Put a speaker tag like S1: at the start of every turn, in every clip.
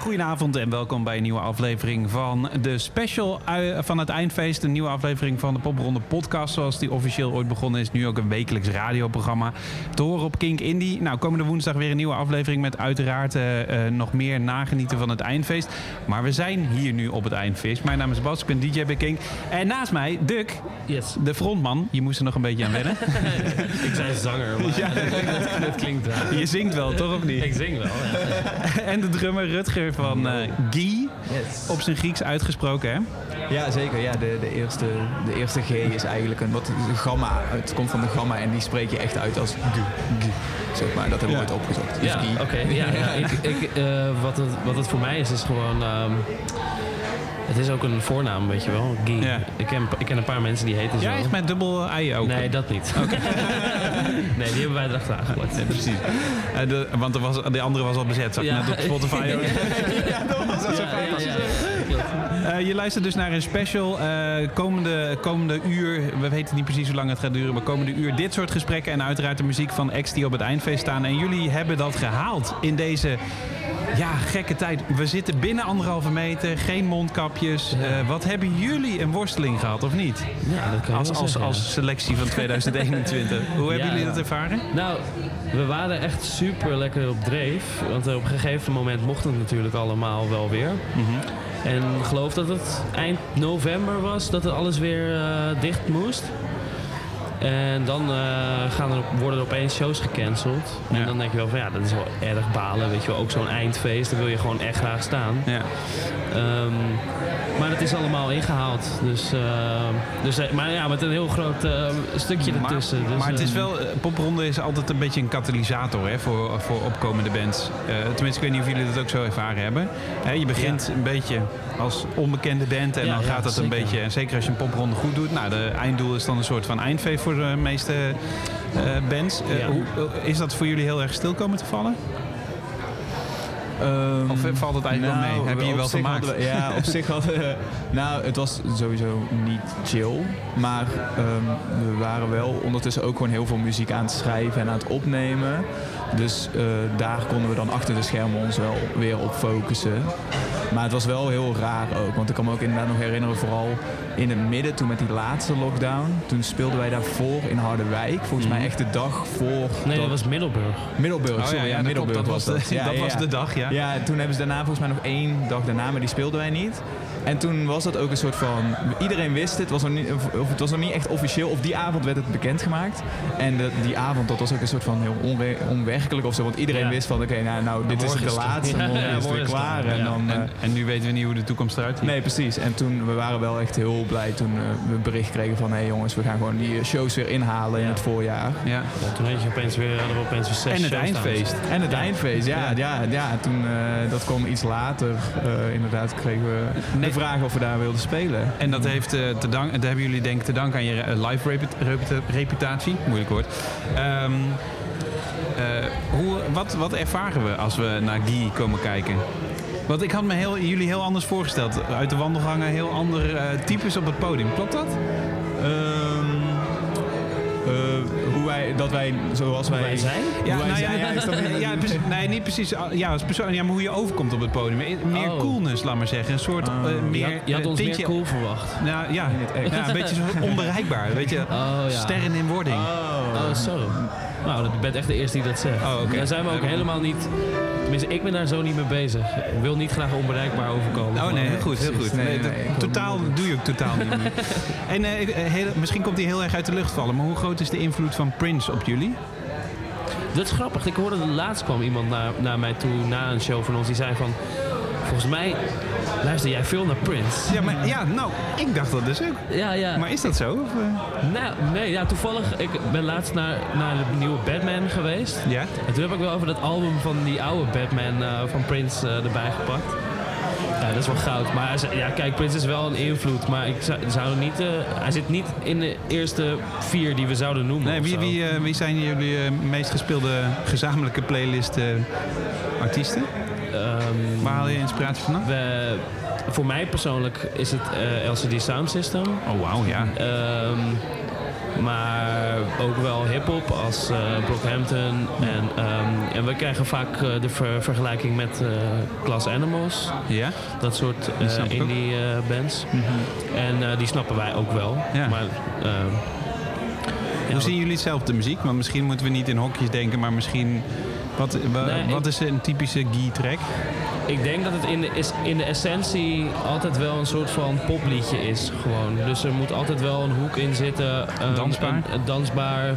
S1: Goedenavond en welkom bij een nieuwe aflevering van de special van het Eindfeest. Een nieuwe aflevering van de Popronde podcast, zoals die officieel ooit begonnen is. Nu ook een wekelijks radioprogramma te horen op Kink Indie. Nou, komende woensdag weer een nieuwe aflevering met uiteraard uh, uh, nog meer nagenieten van het Eindfeest. Maar we zijn hier nu op het Eindfeest. Mijn naam is Bas, ik ben DJ bij Kink. En naast mij, Duk,
S2: yes.
S1: de frontman. Je moest er nog een beetje aan wennen.
S2: ik zei zanger, maar ja. dat, dat, klinkt.
S1: Je zingt wel, toch of niet?
S2: Ik zing wel, ja.
S1: en de drummer Rutger van uh, Guy.
S3: Yes.
S1: Op zijn Grieks uitgesproken, hè?
S3: Ja, zeker. Ja, de, de, eerste, de eerste G is eigenlijk een wat gamma. Het komt van de gamma en die spreek je echt uit als G. G zeg maar. Dat hebben we
S2: ja.
S3: ooit opgezocht.
S2: Dus ja, oké. Okay. Ja, ja, ik, ik, uh, wat, het, wat het voor mij is, is gewoon... Um, het is ook een voornaam, weet je wel. Guy.
S1: Ja.
S2: Ik, ken, ik ken een paar mensen die heten zo.
S1: Ja, echt met dubbel ei ook?
S2: Nee, dat niet.
S1: Okay.
S2: nee, die hebben wij erachteraan geplakt.
S1: Ja, precies. Uh, de, want er was, de andere was al bezet, zag ik
S2: ja.
S1: net op Spotify
S3: ja, dat was al zo
S1: uh, Je luistert dus naar een special. Uh, komende, komende uur, we weten niet precies hoe lang het gaat duren, maar komende uur dit soort gesprekken en uiteraard de muziek van X die op het eindfeest staan. En jullie hebben dat gehaald in deze ja, gekke tijd. We zitten binnen anderhalve meter, geen mondkapjes. Uh, wat hebben jullie een worsteling gehad, of niet?
S2: Ja, dat kan
S1: als, als,
S2: zeggen,
S1: als selectie van 2021. Hoe hebben
S2: Ja,
S1: jullie dat ervaren?
S2: Nou, we waren echt super lekker op dreef. Want op een gegeven moment mocht het natuurlijk allemaal wel weer.
S1: Mhm.
S2: En ik geloof dat het eind november was dat het alles weer uh, dicht moest. En dan uh, gaan er, worden er opeens shows gecanceld. En
S1: Ja.
S2: dan denk je wel van ja, dat is wel erg balen. Weet je wel, ook zo'n eindfeest, daar wil je gewoon echt graag staan.
S1: Ja.
S2: Um, maar het is allemaal ingehaald. Dus, uh, dus, uh, maar ja, met een heel groot uh, stukje
S1: Maar,
S2: ertussen. Dus,
S1: maar het is wel, eh, popronde is altijd een beetje een katalysator hè, voor, voor opkomende bands. Eh, tenminste, ik weet niet of jullie dat ook zo ervaren hebben. Hè, je begint een beetje als onbekende band en
S2: Ja,
S1: dan gaat het een beetje, en zeker als je een popronde goed doet. Nou, de einddoel is dan een soort van eindfeest voor de meeste eh, bands. Eh, hoe, is dat voor jullie heel erg stil komen te vallen?
S3: Um,
S1: Of valt het eigenlijk wel mee? Heb je wel
S3: hadden we- ja, op zich hadden we... Nou, het was sowieso niet chill. Maar um, we waren wel ondertussen ook gewoon heel veel muziek aan het schrijven en aan het opnemen. Dus uh, daar konden we dan achter de schermen ons wel weer op focussen. Maar het was wel heel raar ook. Want ik kan me ook inderdaad nog herinneren, vooral in het midden, toen met die laatste lockdown. Toen speelden wij daarvoor in Harderwijk. Volgens mij echt de dag voor...
S2: Nee, dat was Middelburg.
S3: Middelburg,
S1: Oh,
S3: sorry.
S1: ja,
S3: Ja,
S1: dat
S3: Middelburg.
S1: Dat was de-
S3: Ja,
S1: dat
S3: ja,
S1: was
S3: ja.
S1: de dag, ja.
S3: Ja, toen hebben ze daarna volgens mij nog één dag daarna, maar die speelden wij niet. En toen was dat ook een soort van... Iedereen wist het, was nog niet, of, het was nog niet echt officieel. Of die avond werd het bekendgemaakt. En de, die avond, dat was ook een soort van heel onwe- onwerkelijk of zo. Want iedereen
S2: Ja.
S3: wist van, oké, nou, nou, dit is
S2: morgen
S3: de
S2: het-
S3: laatste.
S2: Ja,
S3: morgen is het weer
S2: het
S3: klaar. En dan... eh,
S1: En, en nu weten we niet hoe de toekomst eruit ziet.
S3: Nee, precies. En toen we waren wel echt heel blij toen uh, we bericht kregen van... hé hey jongens, we gaan gewoon die shows weer inhalen in het voorjaar.
S1: Ja.
S2: Ja, toen had je opeens weer, hadden we opeens weer zes
S1: En het
S2: shows staan.
S1: eindfeest.
S3: En het
S2: Ja.
S3: eindfeest, ja.
S1: Ja.
S3: ja. ja, toen, uh, dat kwam iets later. Uh, inderdaad kregen we
S1: Nee.
S3: Vraag of we daar wilden spelen.
S1: En dat heeft uh, te danken, dat hebben jullie denk ik te danken aan je uh, live reputa reputa reputatie. Moeilijk woord. Um, uh, hoe, wat, wat ervaren we als we naar Guy komen kijken? Want ik had me heel, jullie heel anders voorgesteld. Uit de wandelgangen heel andere uh, types op het podium. Klopt dat?
S3: Dat wij, zoals wij,
S2: wij zijn?
S1: Ja,
S3: wij
S1: nou
S3: zijn,
S1: ja,
S3: ja, niet-
S1: ja, precies, nee, niet precies. Ja, als persoon, ja, maar hoe je overkomt op het podium. Meer
S2: Oh.
S1: coolness, laat maar zeggen. Een soort
S3: Oh.
S1: uh,
S2: Je
S1: meer.
S2: had, je had ons
S1: tintje-
S2: meer cool verwacht.
S1: Nou ja, ja, een beetje zo onbereikbaar. Weet je,
S2: Oh
S1: sterren in wording.
S3: Oh.
S2: Oh, zo. Nou, je bent echt de eerste die dat zegt.
S1: Oh, oké.
S2: Daar zijn we ook helemaal niet... Tenminste, ik ben daar zo niet mee bezig. Ik wil niet graag onbereikbaar overkomen.
S1: Oh nee, heel goed, heel goed.
S3: Nee,
S1: Nee, dat- totaal
S3: niet-
S1: doe je ook totaal niet. meer. en eh, eh, heel- misschien komt hij heel erg uit de lucht vallen, maar hoe groot is de invloed van Prince op jullie?
S2: Dat is grappig. Ik hoorde laatst kwam iemand naar, naar mij toe na een show van ons. Die zei van... Volgens mij luister jij veel naar Prince.
S1: Ja, maar ja, nou, ik dacht dat dus ook.
S2: Ja, ja.
S1: Maar is dat zo? Of, eh?
S2: Nou, nee, ja, toevallig. Ik ben laatst naar, naar de nieuwe Batman geweest.
S1: Ja?
S2: En toen heb ik wel over dat album van die oude Batman eh, van Prince eh, erbij gepakt. Ja, dat is wel goud. Maar ja, kijk, Prince is wel een invloed. Maar ik zou, zou niet, hij zit niet in de eerste vier die we zouden noemen.
S1: Nee, wie, wie, wie zijn jullie meest gespeelde gezamenlijke playlist artiesten?
S2: Ehm,
S1: Waar haal je inspiratie vandaan?
S2: we, voor mij persoonlijk is het eh, LCD Sound System.
S1: Oh, wauw, ja.
S2: Ehm, Maar ook wel hip-hop als eh Brockhampton. En, ehm, en we krijgen vaak eh, de ver- vergelijking met eh Class Animals.
S1: Ja?
S2: Dat soort indie bands. En eh, die snappen wij ook wel.
S1: Ja.
S2: Maar, ja,
S1: Hoe zien jullie zelf de muziek? Want misschien moeten we niet in hokjes denken, maar misschien... Wat, wa-
S2: Nee,
S1: wat
S2: ik-
S1: is een typische Guy-track?
S2: Ik denk dat het in de, is, in de essentie altijd wel een soort van popliedje is. Gewoon. Dus er moet altijd wel een hoek in zitten. Een,
S1: Dansbaar?
S2: Een, een dansbaar.
S1: Een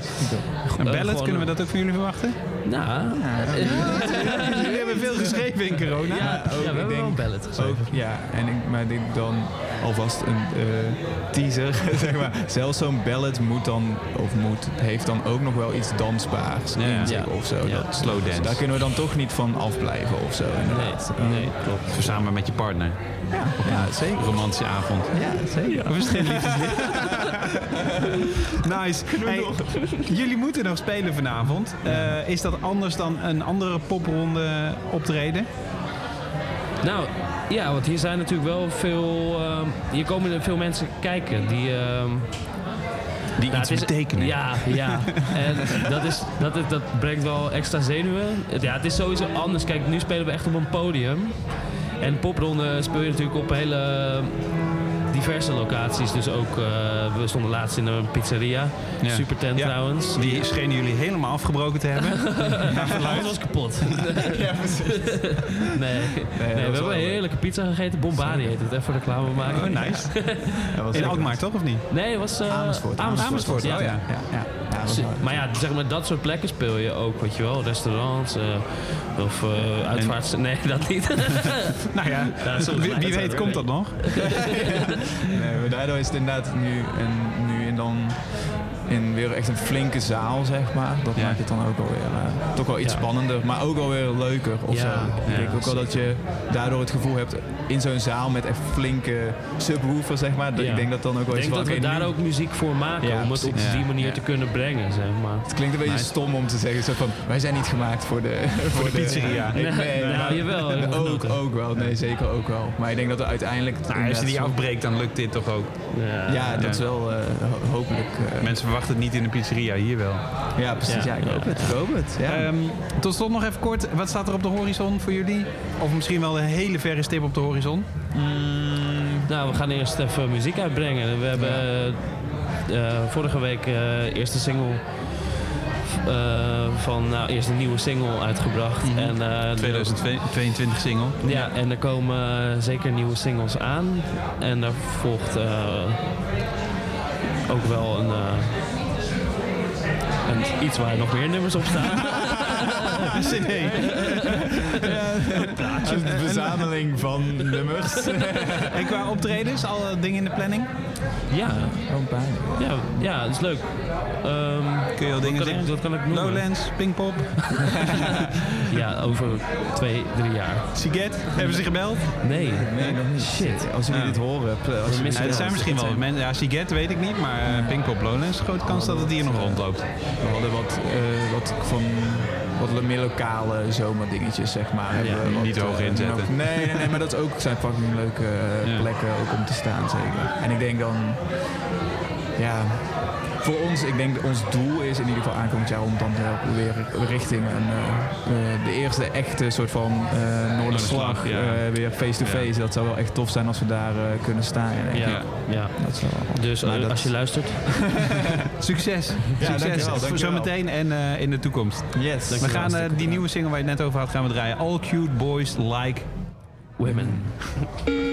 S1: ballad,
S2: gewoon
S1: kunnen we dat ook van jullie verwachten?
S2: Nou,
S1: hebben veel geschreven in corona.
S2: ja,
S3: ook,
S2: ja, we
S3: ik
S2: hebben wel
S3: denk
S2: een ballad geschreven.
S3: Ook, ja, en ik, maar dit dan alvast een eh, teaser, zeg maar. Zelfs zo'n ballad moet dan, of moet, heeft dan ook nog wel iets dansbaars
S1: Ja.
S3: in zich
S2: Ja.
S3: of zo.
S2: Ja.
S3: Dat,
S1: Slow dance.
S3: Daar kunnen we dan toch niet van afblijven of zo.
S2: Nee, nee, klopt.
S1: Samen met je partner.
S3: Ja, zeker.
S1: Romantische avond.
S3: Ja, zeker.
S1: Of is het geen liefdeslied? nice. Hey, jullie moeten nog spelen vanavond. Eh, is dat anders dan een andere popronde optreden?
S2: Nou, ja, want hier zijn natuurlijk wel veel... ehm, hier komen er veel mensen kijken die... ehm,
S1: Die
S2: nou,
S1: iets
S2: is-
S1: betekenen.
S2: Ja, ja. En dat, is, dat, is, dat brengt wel extra zenuwen. Ja, het is sowieso anders. Kijk, nu spelen we echt op een podium. En popronde speel je natuurlijk op hele diverse locaties. Dus ook, eh, we stonden laatst in een pizzeria.
S1: Ja.
S2: Super tent
S1: Ja.
S2: trouwens.
S1: Die schenen jullie helemaal afgebroken te hebben.
S2: Alles was kapot. nee, nee, we hebben een heerlijke pizza gegeten. Bombari heet het. Even reclame maken.
S1: Oh, nice.
S3: Dat was
S1: In Alkmaar toch, of niet?
S2: Nee, het was uh,
S3: Amersfoort.
S1: Amersfoort,
S2: ja.
S1: oh ja.
S3: Ja,
S2: Maar ja, zeg maar, dat soort plekken speel je ook, weet je wel. Restaurants eh, of uitvaarts... Nee, dat niet.
S1: Nou ja, wie, weet komt dat nog.
S3: Nee, maar daardoor is het inderdaad nu en, nu en dan in weer echt een flinke zaal, zeg maar. Dat
S1: Ja.
S3: maakt het dan ook alweer uh, toch wel iets
S2: Ja.
S3: spannender, maar ook alweer leuker of
S2: Ja,
S3: zo. Ik
S2: ja,
S3: denk ook wel dat je daardoor het gevoel hebt in zo'n zaal met echt flinke subwoofer, zeg maar. Ik denk dat dan ook wel
S2: Ik denk dat we daar
S3: nu-
S2: ook muziek voor maken.
S3: Ja,
S2: om het op die manier
S1: ja.
S2: te kunnen brengen, zeg maar.
S3: Het klinkt een beetje
S1: Nice.
S3: stom om te zeggen, zo van, wij zijn niet gemaakt voor de, voor
S1: de pizzeria.
S3: Nee, nee,
S2: nou, jawel,
S3: ook, ook wel, nee, zeker ook wel. Maar ik denk dat er uiteindelijk...
S1: Nou, als je die afbreekt, dan lukt dit toch ook.
S2: Ja,
S3: Ja, dat
S1: Ja.
S3: is wel eh, ho- hopelijk... eh,
S1: Mensen verwachten het niet in de pizzeria, hier wel.
S3: ja, precies. Ja,
S2: Ja,
S3: ik hoop
S2: ja.
S3: het. Ik hoop het. Ja.
S1: Ehm, tot slot nog even kort. Wat staat er op de horizon voor jullie? Of misschien wel een hele verre stip op de horizon?
S2: Nou, we gaan eerst even muziek uitbrengen. We hebben eh, vorige week eh eerste single eh, van, nou, eerst een nieuwe single uitgebracht.
S1: Mhm.
S2: en, eh, de-
S1: 2022 single.
S2: Ja, en er komen zeker nieuwe singles aan. En daar volgt eh, ook wel een, een iets waar nog meer nummers op staan.
S1: CD.
S3: Een verzameling van nummers.
S1: En qua optredens, al eh, dingen in de planning?
S2: ja,
S3: Gewoon pijn.
S2: ja, ja, dat is leuk. Ehm,
S1: Kun je al dingen zeggen?
S2: noemen?
S1: Lowlands, Pinkpop,
S2: Ja, over twee, drie jaar.
S1: Siget. Hebben ze gebeld?
S2: Nee.
S3: Nee, nog niet.
S2: Shit.
S3: Als jullie dit horen, als
S1: er
S2: Ja,
S1: zijn misschien wel mensen. Ja, Siget weet ik niet, maar eh, Pinkpop, Lowlands, grote kans dat het hier nog rondloopt.
S3: We hadden wat, eh, wat van wat meer lokale zomerdingetjes, zeg maar. hebben we
S1: niet
S3: wat,
S1: hoog
S3: eh,
S1: inzetten.
S3: nog- nee, nee, nee, maar dat ook, zijn fucking leuke eh,
S1: Ja.
S3: plekken ook om te staan, zeker. En ik denk dan, ja, voor ons, ik denk ons doel is in ieder geval aankomend jaar om dan weer richting een, eh, eh, de eerste echte soort van eh Noorderslag,
S1: ja.
S3: weer face-to-face. Dat zou wel echt tof zijn als we daar eh, kunnen staan. En
S2: Ja,
S1: Ja.
S2: ja.
S3: Dat zou wel-
S2: Dus
S3: Maar dat-
S2: als je luistert,
S1: Succes. Succes.
S3: dankjewel.
S1: Zometeen en eh, in de toekomst.
S3: Yes.
S1: We gaan die nieuwe single waar je het net over had gaan we draaien. All cute boys like
S2: women.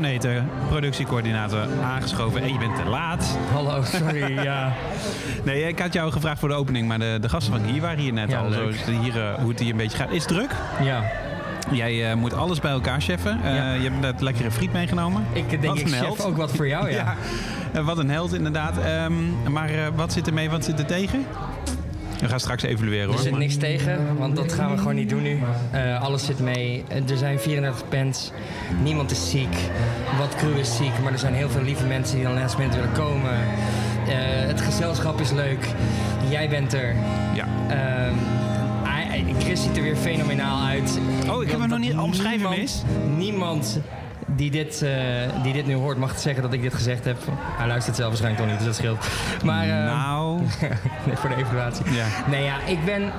S1: Neten, productiecoördinator, aangeschoven. En je bent te laat.
S4: Hallo, sorry, ja.
S1: Nee, ik had jou gevraagd voor de opening, maar de, de gasten van hier waren hier net
S4: Ja,
S1: al. Zo
S4: leuk.
S1: hier, eh, hoe het hier een beetje gaat. Is het druk?
S4: Ja,
S1: Jij eh, moet alles bij elkaar cheffen. Eh,
S4: Ja.
S1: Je hebt net lekkere friet meegenomen.
S4: ik denk ik chef ook wat voor jou, ja.
S1: Ja, eh, wat een held inderdaad. Ehm, maar eh, wat zit er mee, wat zit er tegen? We gaan straks evalueren
S4: Er
S1: hoor.
S4: zit
S1: maar-
S4: niks tegen, want dat gaan we gewoon niet doen nu. Eh, alles zit mee. Er zijn 34 bands. Niemand is ziek. Wat crew is ziek, maar er zijn heel veel lieve mensen die dan minute willen komen. Eh, het gezelschap is leuk. Jij bent er.
S1: Ja.
S4: Hij- Chris ziet er weer fenomenaal uit.
S1: Oh, ik heb hem nog niet omschrijven, mis.
S4: Niemand die dit, eh, die dit nu hoort mag zeggen dat ik dit gezegd heb. Hij luistert zelf waarschijnlijk toch niet, dus dat scheelt. Maar eh,
S1: Nou,
S4: nee, voor de evaluatie.
S1: ja.
S4: Nee, ja, ik ben...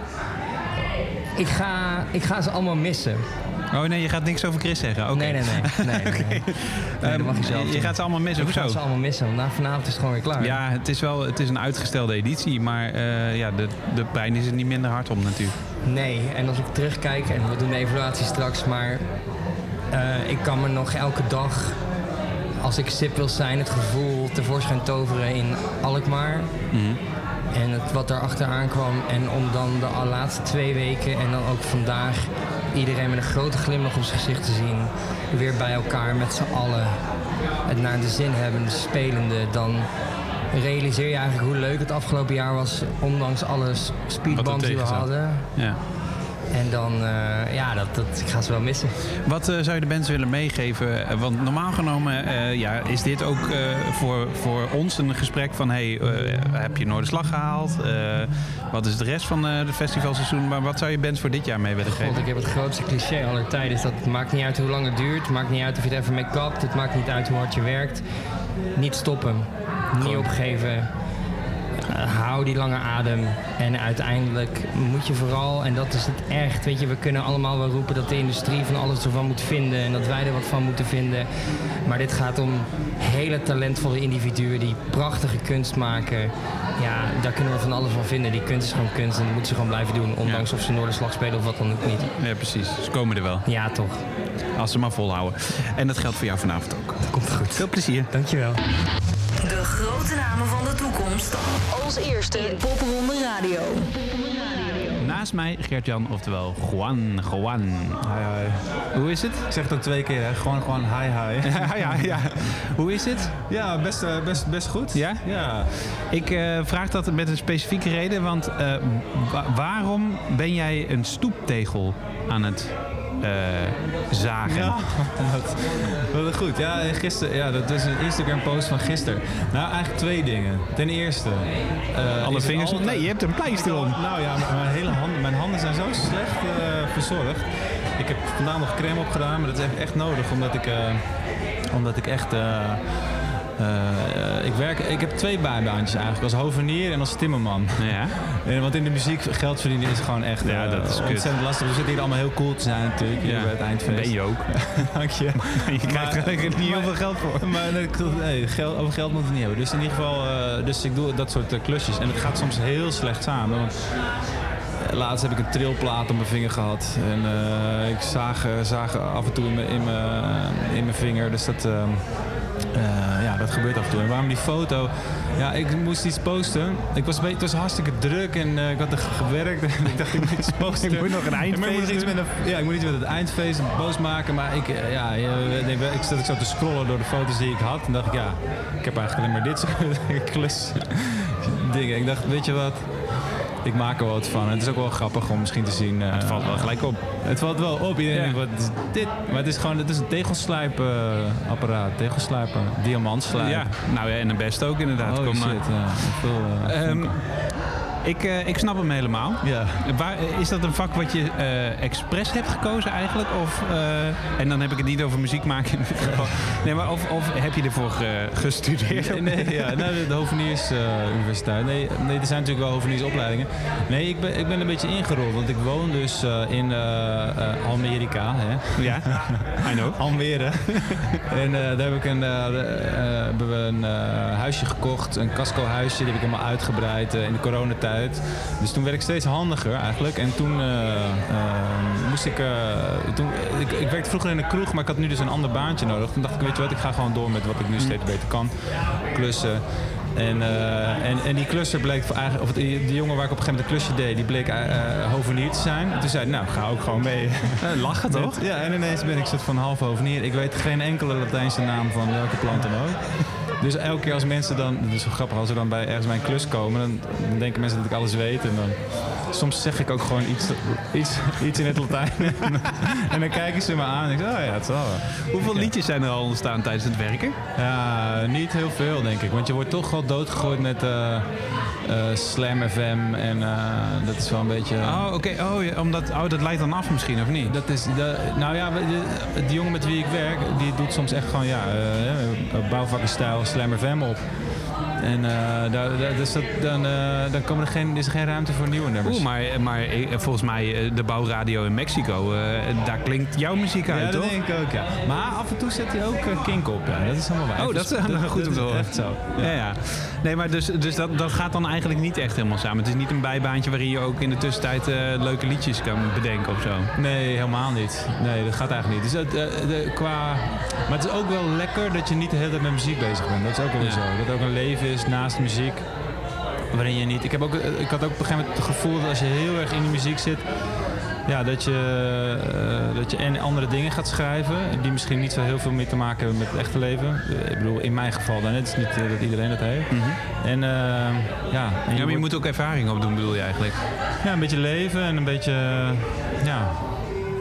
S4: Ik ga, ik ga ze allemaal missen.
S1: Oh nee, je gaat niks over Chris zeggen. Oké.
S4: Nee, nee, nee. nee, nee, nee. Nee, dat mag je zelf
S1: je
S4: doen.
S1: gaat ze allemaal missen,
S4: Ik ga
S1: hoezo?
S4: ze allemaal missen, want na vanavond is het gewoon weer klaar.
S1: Ja, het is wel het is een uitgestelde editie, maar eh, ja, de, de pijn is er niet minder hard om natuurlijk.
S4: Nee, en als ik terugkijk, en we doen de evaluatie straks, maar eh, ik kan me nog elke dag, als ik sip wil zijn, het gevoel tevoorschijn toveren in Alkmaar. En het, wat daar achteraan kwam. En om dan de laatste twee weken en dan ook vandaag iedereen met een grote glimlach op zijn gezicht te zien. Weer bij elkaar met z'n allen. Het naar de zin hebben, spelende. Dan realiseer je eigenlijk hoe leuk het afgelopen jaar was. Ondanks alle s- speedbumps die we hadden.
S1: Ja.
S4: En dan, eh, ja, dat, dat, ik ga ze wel missen.
S1: Wat eh, zou je de mensen willen meegeven? Eh, Want normaal genomen ja, is dit ook voor, voor ons een gesprek van... Hey, heb je Noorderslag gehaald? Eh, wat is de rest van het festivalseizoen? Maar wat zou je bands voor dit jaar mee willen
S4: God,
S1: geven?
S4: ik heb het grootste cliché aller tijden. Is dat het maakt niet uit hoe lang het duurt. Het maakt niet uit of je het even mee kapt. Het maakt niet uit hoe hard je werkt. Niet stoppen. Niet opgeven. Eh, hou die lange adem. En uiteindelijk moet je vooral, en dat is het echt, weet je, we kunnen allemaal wel roepen dat de industrie van alles ervan moet vinden en dat wij er wat van moeten vinden. Maar dit gaat om hele talentvolle individuen die prachtige kunst maken. Ja, daar kunnen we van alles van vinden. Die kunst is gewoon kunst en dat moeten ze gewoon blijven doen. Ondanks of ze Noorderslag spelen of wat dan ook niet.
S1: Ja, precies. Ze komen er wel.
S4: Ja, toch.
S1: Als ze maar volhouden. En dat geldt voor jou vanavond ook.
S4: Komt goed.
S1: Veel plezier.
S4: Dankjewel.
S5: De grote namen van de toekomst. Als eerste in Popronde Radio.
S1: Naast mij Gert-Jan, oftewel Juan. Juan.
S3: Hi, hi.
S1: Hoe is het?
S3: Ik zeg het ook twee keer, hè. Gewoon, gewoon hi, hi.
S1: Ja, ja, ja. Hoe is het?
S3: Ja, best, eh, best, best goed.
S1: Ja?
S3: Ja.
S1: Ik eh, vraag dat met een specifieke reden, want eh, wa- waarom ben jij een stoeptegel aan het zagen?
S3: Ja, wat goed. Ja, gisteren, ja, dat is een Instagram post van gisteren. Nou, eigenlijk twee dingen. Ten eerste... eh,
S1: Alle vingers?
S3: altijd-
S1: Nee, je hebt een pleister om.
S3: Nou ja, mijn, hele handen, mijn handen zijn zo slecht eh, verzorgd. Ik heb vandaag nog crème opgedaan, maar dat is echt, nodig omdat ik, eh, omdat ik echt... eh, eh, eh, ik, werk, ik heb twee bijbaantjes eigenlijk. Als hovenier en als timmerman.
S1: Ja.
S3: En want in de muziek geld verdienen is gewoon echt
S1: Ja,
S3: eh,
S1: dat is kut.
S3: ontzettend lastig. We zitten hier allemaal heel cool te zijn natuurlijk.
S1: Ja.
S3: bij het eindfeest.
S1: Ben je ook.
S3: Dank je.
S1: Je krijgt er eigenlijk niet heel veel geld voor.
S3: Maar nee, geld, over geld moeten we het niet hebben. Dus in ieder geval, eh, dus ik doe dat soort eh, klusjes. En het gaat soms heel slecht samen. Want eh, laatst heb ik een trilplaat op mijn vinger gehad. En eh, ik zaag, eh, zaag af en toe in mijn, in mijn, in mijn vinger. Dus dat, ehm, eh, ja, dat gebeurt af en toe. En waarom die foto? Ja, ik moest iets posten. Ik was, het was hartstikke druk en eh, ik had er gewerkt. En ik dacht, ik moet iets posten.
S1: Ik moet nog een
S3: maar ik moet
S1: eindfeest
S3: iets met een, ja, ik moet iets met het eindfeest, een post maken. Maar ik, eh, ja, nee, ik zat ik zo te scrollen door de foto's die ik had. En dacht ik, ja, ik heb eigenlijk alleen maar dit soort klus dingen. Ik dacht, weet je wat? Ik maak er wat van. En het is ook wel grappig om misschien te zien. eh,
S1: Het valt wel gelijk op.
S3: Het valt wel op. Iedereen denkt, wat is dit? Maar het is gewoon het is een tegelslijpapparaat. Tegelslijper. Diamantslijp.
S1: Ja, nou ja, en de best ook inderdaad.
S3: Oh
S1: Kom,
S3: shit,
S1: eh,
S3: ja. Veel, eh,
S1: ehm, ik, eh, ik snap hem helemaal.
S3: ja.
S1: Waar, is dat een vak wat je eh expres hebt gekozen eigenlijk? Of, eh, en dan heb ik het niet over muziek maken. Nee, maar of, of heb je ervoor ge- gestudeerd?
S3: Nee, nee, ja, nou, de, de Hoveniers eh, Universiteit. Nee, nee, er zijn natuurlijk wel hoveniersopleidingen. Nee, ik ben, ik ben een beetje ingerold. Want ik woon dus in Amerika. Hè?
S1: Ja, I know.
S3: Almere. en daar heb ik een, hebben we een huisje gekocht. Een casco-huisje. Die heb ik helemaal uitgebreid in de coronatijd. Dus toen werd ik steeds handiger eigenlijk. En toen eh, eh, moest ik, eh, toen, ik... Ik werkte vroeger in een kroeg, maar ik had nu dus een ander baantje nodig. Toen dacht ik, weet je wat, ik ga gewoon door met wat ik nu steeds beter kan. Klussen. En, en, en die klusser bleek, of die, jongen waar ik op een gegeven moment een klusje deed, die bleek eh, hovenier te zijn. En toen zei hij, nou, ga ook gewoon mee.
S1: lachen toch?
S3: Ja, en ineens ben ik soort van half hovenier. Ik weet geen enkele Latijnse naam van welke plant dan ook. Dus elke keer als mensen dan, dat is wel grappig, als ze dan bij ergens bij een klus komen, dan, dan denken mensen dat ik alles weet. En dan, soms zeg ik ook gewoon iets, iets, iets in het Latijn. en dan kijken ze me aan en ik zeg, oh ja, het zal wel.
S1: Hoeveel liedjes zijn er al ontstaan tijdens het werken?
S3: Ja, niet heel veel denk ik. Want je wordt toch wel doodgegooid met eh, eh, Slam FM en eh, dat is wel een beetje...
S1: Oh, oké. Oh, ja, omdat, oh, dat leidt dan af misschien, of niet?
S3: Dat is, de, nou ja, de, jongen met wie ik werk, die doet soms echt gewoon, ja, uh, bouwvakkenstijl, Slam FM op. En eh, daar, daar- dus dat, dan, eh, dan komen er geen, is er geen ruimte voor nieuwe nummers.
S1: Oeh, maar, maar eh, volgens mij de bouwradio in Mexico, daar klinkt jouw muziek uit,
S3: ja, dat
S1: toch?
S3: denk ik ook, ja. Maar af en toe zet hij ook kink op, ja. Dat is helemaal waar.
S1: Oh, dat is eh, goed om te horen.
S3: Echt zo.
S1: Ja, ja. Nee, maar dus, dus dat, dat gaat dan eigenlijk niet echt helemaal samen. Het is niet een bijbaantje waarin je ook in de tussentijd leuke liedjes kan bedenken of zo.
S3: Nee, helemaal niet. Nee, dat gaat eigenlijk niet. Dus dat, de, qua... Maar het is ook wel lekker dat je niet de hele tijd met muziek bezig bent. Dat is ook wel
S1: Ja.
S3: zo. Dat ook een leven is naast muziek. Waarin je niet... Ik, heb ook, ik had ook op een gegeven moment het gevoel dat als je heel erg in de muziek zit... Ja, dat je, eh, dat je en andere dingen gaat schrijven... die misschien niet zo heel veel meer te maken hebben met het echte leven. Ik bedoel, in mijn geval dan. Het is niet eh, dat iedereen dat heeft. En eh, ja... en
S1: Ja, maar je moet ook ervaring opdoen, bedoel je eigenlijk?
S3: ja, een beetje leven en een beetje. ja.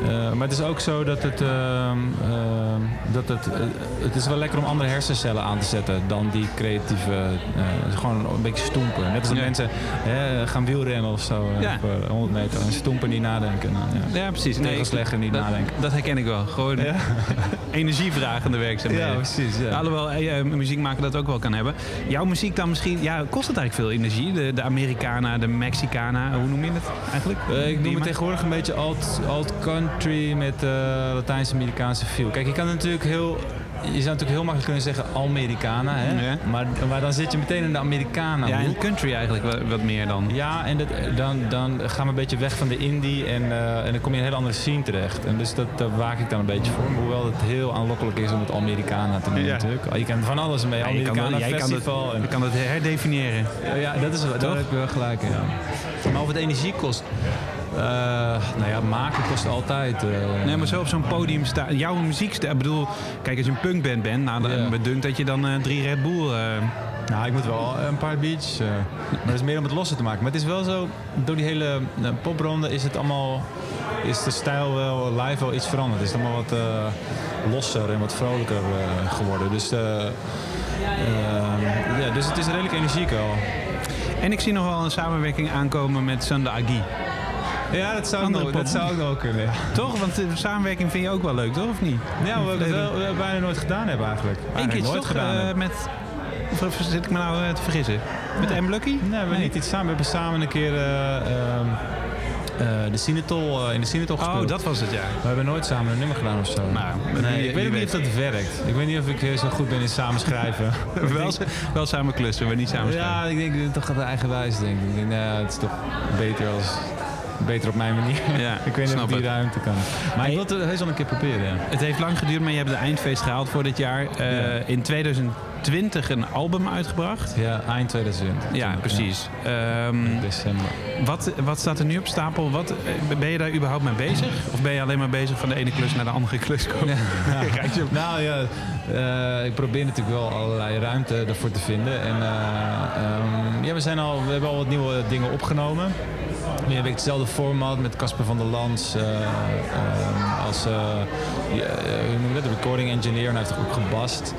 S3: Eh, maar het is ook zo dat het. ehm, ehm, dat het, eh, het is wel lekker om andere hersencellen aan te zetten dan die creatieve. eh, gewoon een beetje stoempen. Net als dat
S1: Ja.
S3: mensen hè, gaan wielrennen of zo.
S1: Ja.
S3: Op eh, 100 meter. En stoempen niet nadenken. Nou, ja.
S1: Ja, precies.
S3: Tegels leggen, niet
S1: dat,
S3: nadenken.
S1: Dat herken ik wel. Gewoon
S3: Ja.
S1: energievragende werkzaamheden.
S3: Ja, precies, ja.
S1: Alhoewel eh, muziek maken dat ook wel kan hebben. Jouw muziek dan misschien... Ja, kost het eigenlijk veel energie? De, de Americana, de Mexicana, hoe noem je het eigenlijk?
S3: Ik noem het tegenwoordig een beetje alt, alt country met eh, Latijns-Amerikaanse feel. Kijk, je kan natuurlijk heel. Je zou natuurlijk heel makkelijk kunnen zeggen Americana, hè?
S1: Ja.
S3: Maar, maar dan zit je meteen in de Americana.
S1: Ja, in country eigenlijk wat, wat meer dan.
S3: Ja, en dat, dan, dan gaan we een beetje weg van de indie en, eh, en dan kom je in een hele andere scene terecht. En dus dat, daar waak ik dan een beetje voor. Hoewel het heel aanlokkelijk is om het Americana te noemen
S1: Ja.
S3: natuurlijk. Je kan van alles mee.
S1: Ja, je kan,
S3: Americana
S1: jij kan het,
S3: en-
S1: je kan het herdefiniëren.
S3: ja, dat is wel, daar heb je wel gelijk in. Ja. Maar of het energie eh, nou ja, maken kost altijd. eh,
S1: Nee, maar zo op zo'n podium staan. Jouw muziek. Ik bedoel, kijk, als je een punkband bent, nou, dan
S3: Ja.
S1: me dunkt dat je dan eh, drie Red Bull.
S3: Nou, ik moet wel een paar beats. maar dat is meer om het losser te maken. Maar het is wel zo, door die hele popronde is het allemaal. Is de stijl wel live wel iets veranderd. Het is allemaal wat losser en wat vrolijker geworden. Dus, ja, dus het is redelijk energiek wel.
S1: En ik zie nog wel een samenwerking aankomen met Sanda Agi.
S3: Ja, dat zou, nog, dat zou ook wel kunnen. Ja,
S1: Toch? Want de samenwerking vind je ook wel leuk, toch? Of niet?
S3: ja we wel- we bijna nooit gedaan hebben eigenlijk.
S1: Eén keer
S3: nooit
S1: toch
S3: gedaan
S1: eh,
S3: hebben.
S1: met Of, zit ik me nou eh, te vergissen? Met M. Lucky?
S3: Nee, we hebben niet iets samen. We hebben samen een keer eh, ehm, eh, de Cinetol, eh, in de Cinetol gespeeld.
S1: Oh, dat was het, ja.
S3: We hebben nooit samen een nummer gedaan of zo.
S1: Nou,
S3: nee, ik weet ook niet of dat werkt. Ik weet niet of ik eh, zo goed ben in samenschrijven.
S1: wel, wel samen klussen, maar niet samen schrijven.
S3: ja, ik denk eh, toch gaat het eigenwijs denk ik. Ik denk, nou, het is toch beter als... Beter op mijn manier.
S1: Ja,
S3: ik weet niet of die
S1: het.
S3: ruimte kan. Maar ik wil het heus wel een keer proberen. Ja.
S1: Het heeft lang geduurd, maar je hebt de eindfeest gehaald voor dit jaar. Eh. In 2020 een album uitgebracht.
S3: Ja, eind 2020.
S1: Ja, precies.
S3: Ja, december.
S1: wat, wat staat er nu op stapel? Wat, eh, ben je daar überhaupt mee bezig? Of ben je alleen maar bezig van de ene klus naar de andere klus komen?
S3: Nou ja, eh, ik probeer natuurlijk wel allerlei ruimte ervoor te vinden. En eh, ehm, ja, we, zijn al, we hebben al wat nieuwe dingen opgenomen. We hebben hetzelfde format met Casper van der Lans eh, ehm, als eh, eh, de recording engineer. En hij heeft ook gebast.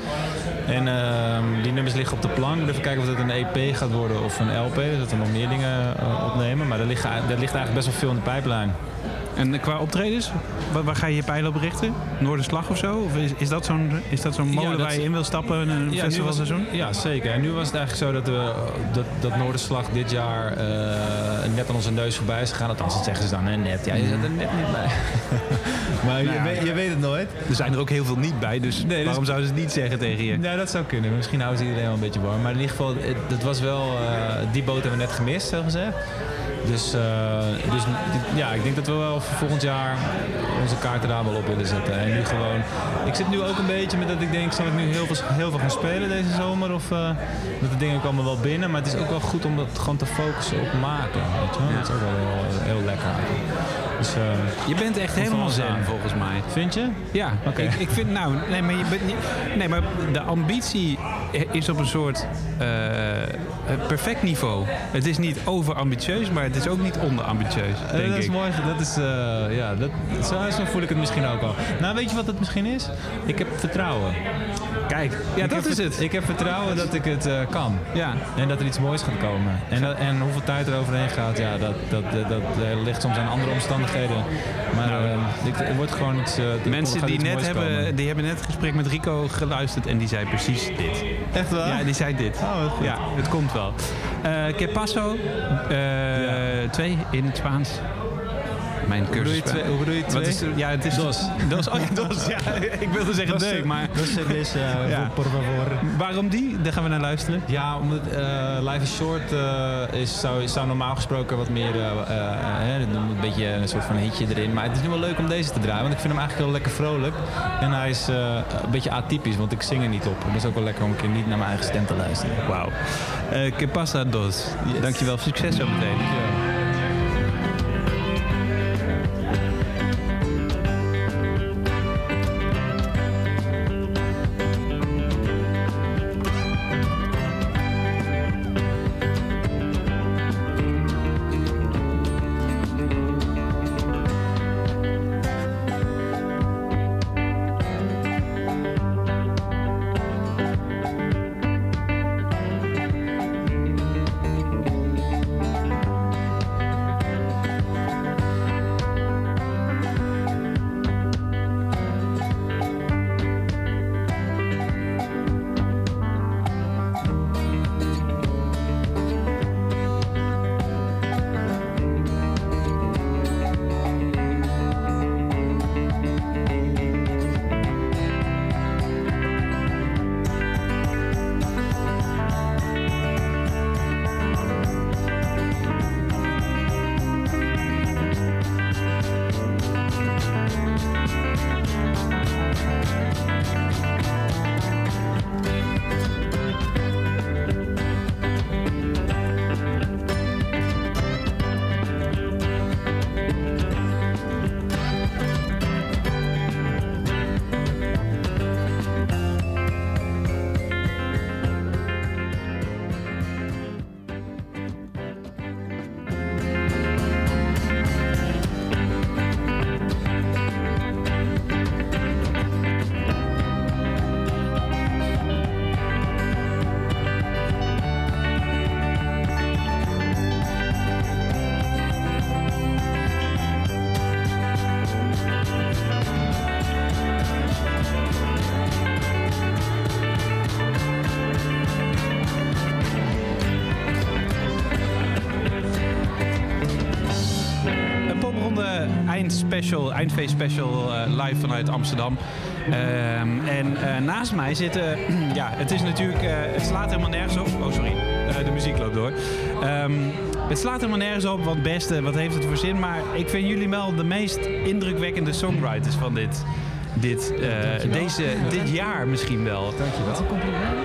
S3: En ehm, die nummers liggen op de plank. We even kijken of het een EP gaat worden of een LP. Dat we nog meer dingen eh, opnemen. Maar er ligt, ligt eigenlijk best wel veel in de pijplijn.
S1: En qua optredens, waar, waar ga je je pijlen op richten? Noorderslag of zo? Of is, is dat zo'n is dat
S3: Ja, dat
S1: waar je in wil stappen in een
S3: was-
S1: festivalseizoen?
S3: Ja, zeker. En nu was het eigenlijk zo dat, we, dat, dat Noorderslag dit jaar eh, net aan onze neus voorbij is gegaan. Althans, dat zeggen ze dan hè, net. Ja, je zat er net niet bij. maar
S1: Nou ja,
S3: je, weet, je weet het nooit.
S1: Er zijn er ook heel veel niet bij, dus
S3: Nee, dus-
S1: waarom zouden ze het niet zeggen tegen je?
S3: Ja, dat zou kunnen. Misschien houden ze iedereen wel een beetje warm. Maar in ieder geval, het, het was wel... eh, die boot hebben we net gemist, zo gezegd. Dus, eh, dus ja, ik denk dat we wel voor volgend jaar onze kaarten daar wel op willen zetten. En nu gewoon... Ik zit nu ook een beetje met dat ik denk, zal ik nu heel veel, heel veel gaan spelen deze zomer? Of eh, dat de dingen komen wel binnen. Maar het is ook wel goed om dat gewoon te focussen op maken. Weet je? Dat is ook wel heel, heel lekker eigenlijk. Dus, eh,
S1: Je bent echt helemaal zen,
S3: aan.
S1: volgens mij.
S3: vind je?
S1: Ja,
S3: Oké.
S1: ik, ik vind nou, nee, maar je bent niet, nee, maar de ambitie is op een soort eh, perfect niveau. Het is niet overambitieus, maar het is ook niet onderambitieus, denk
S3: dat is mooi. Dat is, ja, dat, zo, zo voel ik het misschien ook al. Nou, weet je wat het misschien is? Ik heb vertrouwen.
S1: Kijk, ja, dat is het.
S3: Ik heb vertrouwen dat ik het eh, kan.
S1: Ja.
S3: En dat er iets moois gaat komen. En, dat- en hoeveel tijd er overheen gaat, ja, dat, dat, dat, dat, eh, ligt soms aan andere omstandigheden. Maar eh, ik, er wordt gewoon iets...
S1: Nou. Mensen die
S3: iets
S1: net hebben,
S3: komen.
S1: die hebben net het gesprek met Rico geluisterd en die zei precies dit.
S3: Echt waar?
S1: Ja, die zei dit.
S3: Oh, goed.
S1: Ja, het komt wel. Que paso, eh, twee in het Spaans. Mijn
S3: bedoel
S1: cursus.
S3: je twee- hoe bedoel je
S1: Wat
S3: twee?
S1: is, er- ja, het is
S3: Dos.
S1: Dos. Oh ja, dos. Ja, ik wilde zeggen
S3: is,
S1: deuk, maar
S3: is dus, eh,
S1: Ja.
S3: por favor.
S1: waarom die? Daar gaan we naar luisteren.
S3: Ja, omdat eh Live is Short eh, is, zou, zou normaal gesproken wat meer, hè, een beetje een soort van hitje erin. Maar het is nu wel leuk om deze te draaien, want ik vind hem eigenlijk heel lekker vrolijk. En hij is een beetje atypisch, want ik zing er niet op. En dat is ook wel lekker om een keer niet naar mijn eigen stem te luisteren.
S1: Wauw. Que pasa, dos. Dankjewel. Succes zo meteen. Eindspecial, eindfeest special eh, live vanuit Amsterdam. Ehm, en eh, naast mij zitten, ja, het is natuurlijk, eh, het slaat helemaal nergens op. Oh, sorry, de muziek loopt door. Ehm, het slaat helemaal nergens op, wat beste, wat heeft het voor zin. Maar ik vind jullie wel de meest indrukwekkende songwriters van dit, dit, deze, dit jaar misschien wel.
S6: Dankjewel.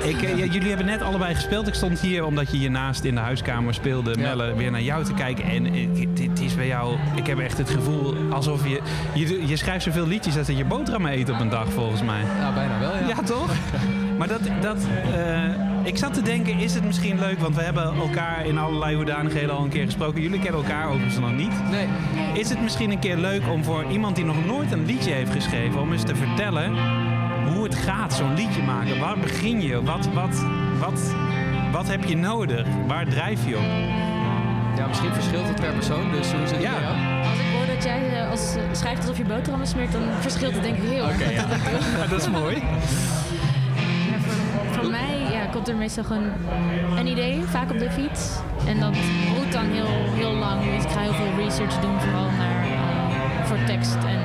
S1: Ik, eh, j- jullie hebben net allebei gespeeld. Ik stond hier omdat je hiernaast in de huiskamer speelde. Melle, weer naar jou te kijken. En is bij jou... Ik heb echt het gevoel alsof je... Je, je schrijft zoveel liedjes dat je boterhammen eet op een dag, volgens mij.
S6: Ja, bijna wel, ja.
S1: Ja, toch? Maar dat... dat eh, ik zat te denken, is het misschien leuk? Want we hebben elkaar in allerlei hoedanigheden al een keer gesproken. Jullie kennen elkaar overigens nog niet.
S6: Nee,
S1: Is het misschien een keer leuk om voor iemand die nog nooit een liedje heeft geschreven... om eens te vertellen hoe het gaat, zo'n liedje maken? Waar begin je? Wat, wat, wat, wat heb je nodig? Waar drijf je op?
S6: Ja, misschien verschilt het per persoon, dus hoe is het
S1: Ja.
S6: bij jou?
S7: Als ik hoor dat jij eh, als, eh, schrijft alsof je boterhammen smeert, dan verschilt het denk ik heel erg.
S6: Oké, ja.
S1: Ja, dat is mooi.
S7: Ja, voor, voor mij ja, komt er meestal gewoon een idee, vaak op de fiets. En dat roet dan heel, heel lang. Dus ik ga heel veel research doen, vooral naar, eh, voor tekst en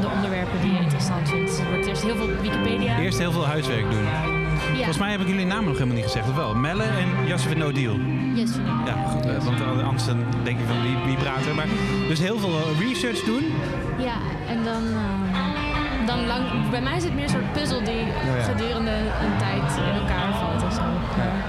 S7: de onderwerpen die je interessant vindt. Wordt eerst heel veel Wikipedia.
S1: Eerst heel veel huiswerk doen.
S7: ja.
S1: Volgens mij heb ik jullie namen nog helemaal niet gezegd, of wel? Melle en Jasper No Deal.
S7: Yes,
S1: Ja, goed, eh, want anders dan denk je van wie, wie praat er. Maar, dus heel veel eh, research doen.
S7: Ja, en dan, eh, dan lang. Bij mij is het meer een soort puzzel die
S6: ja.
S7: gedurende een tijd in elkaar valt of zo.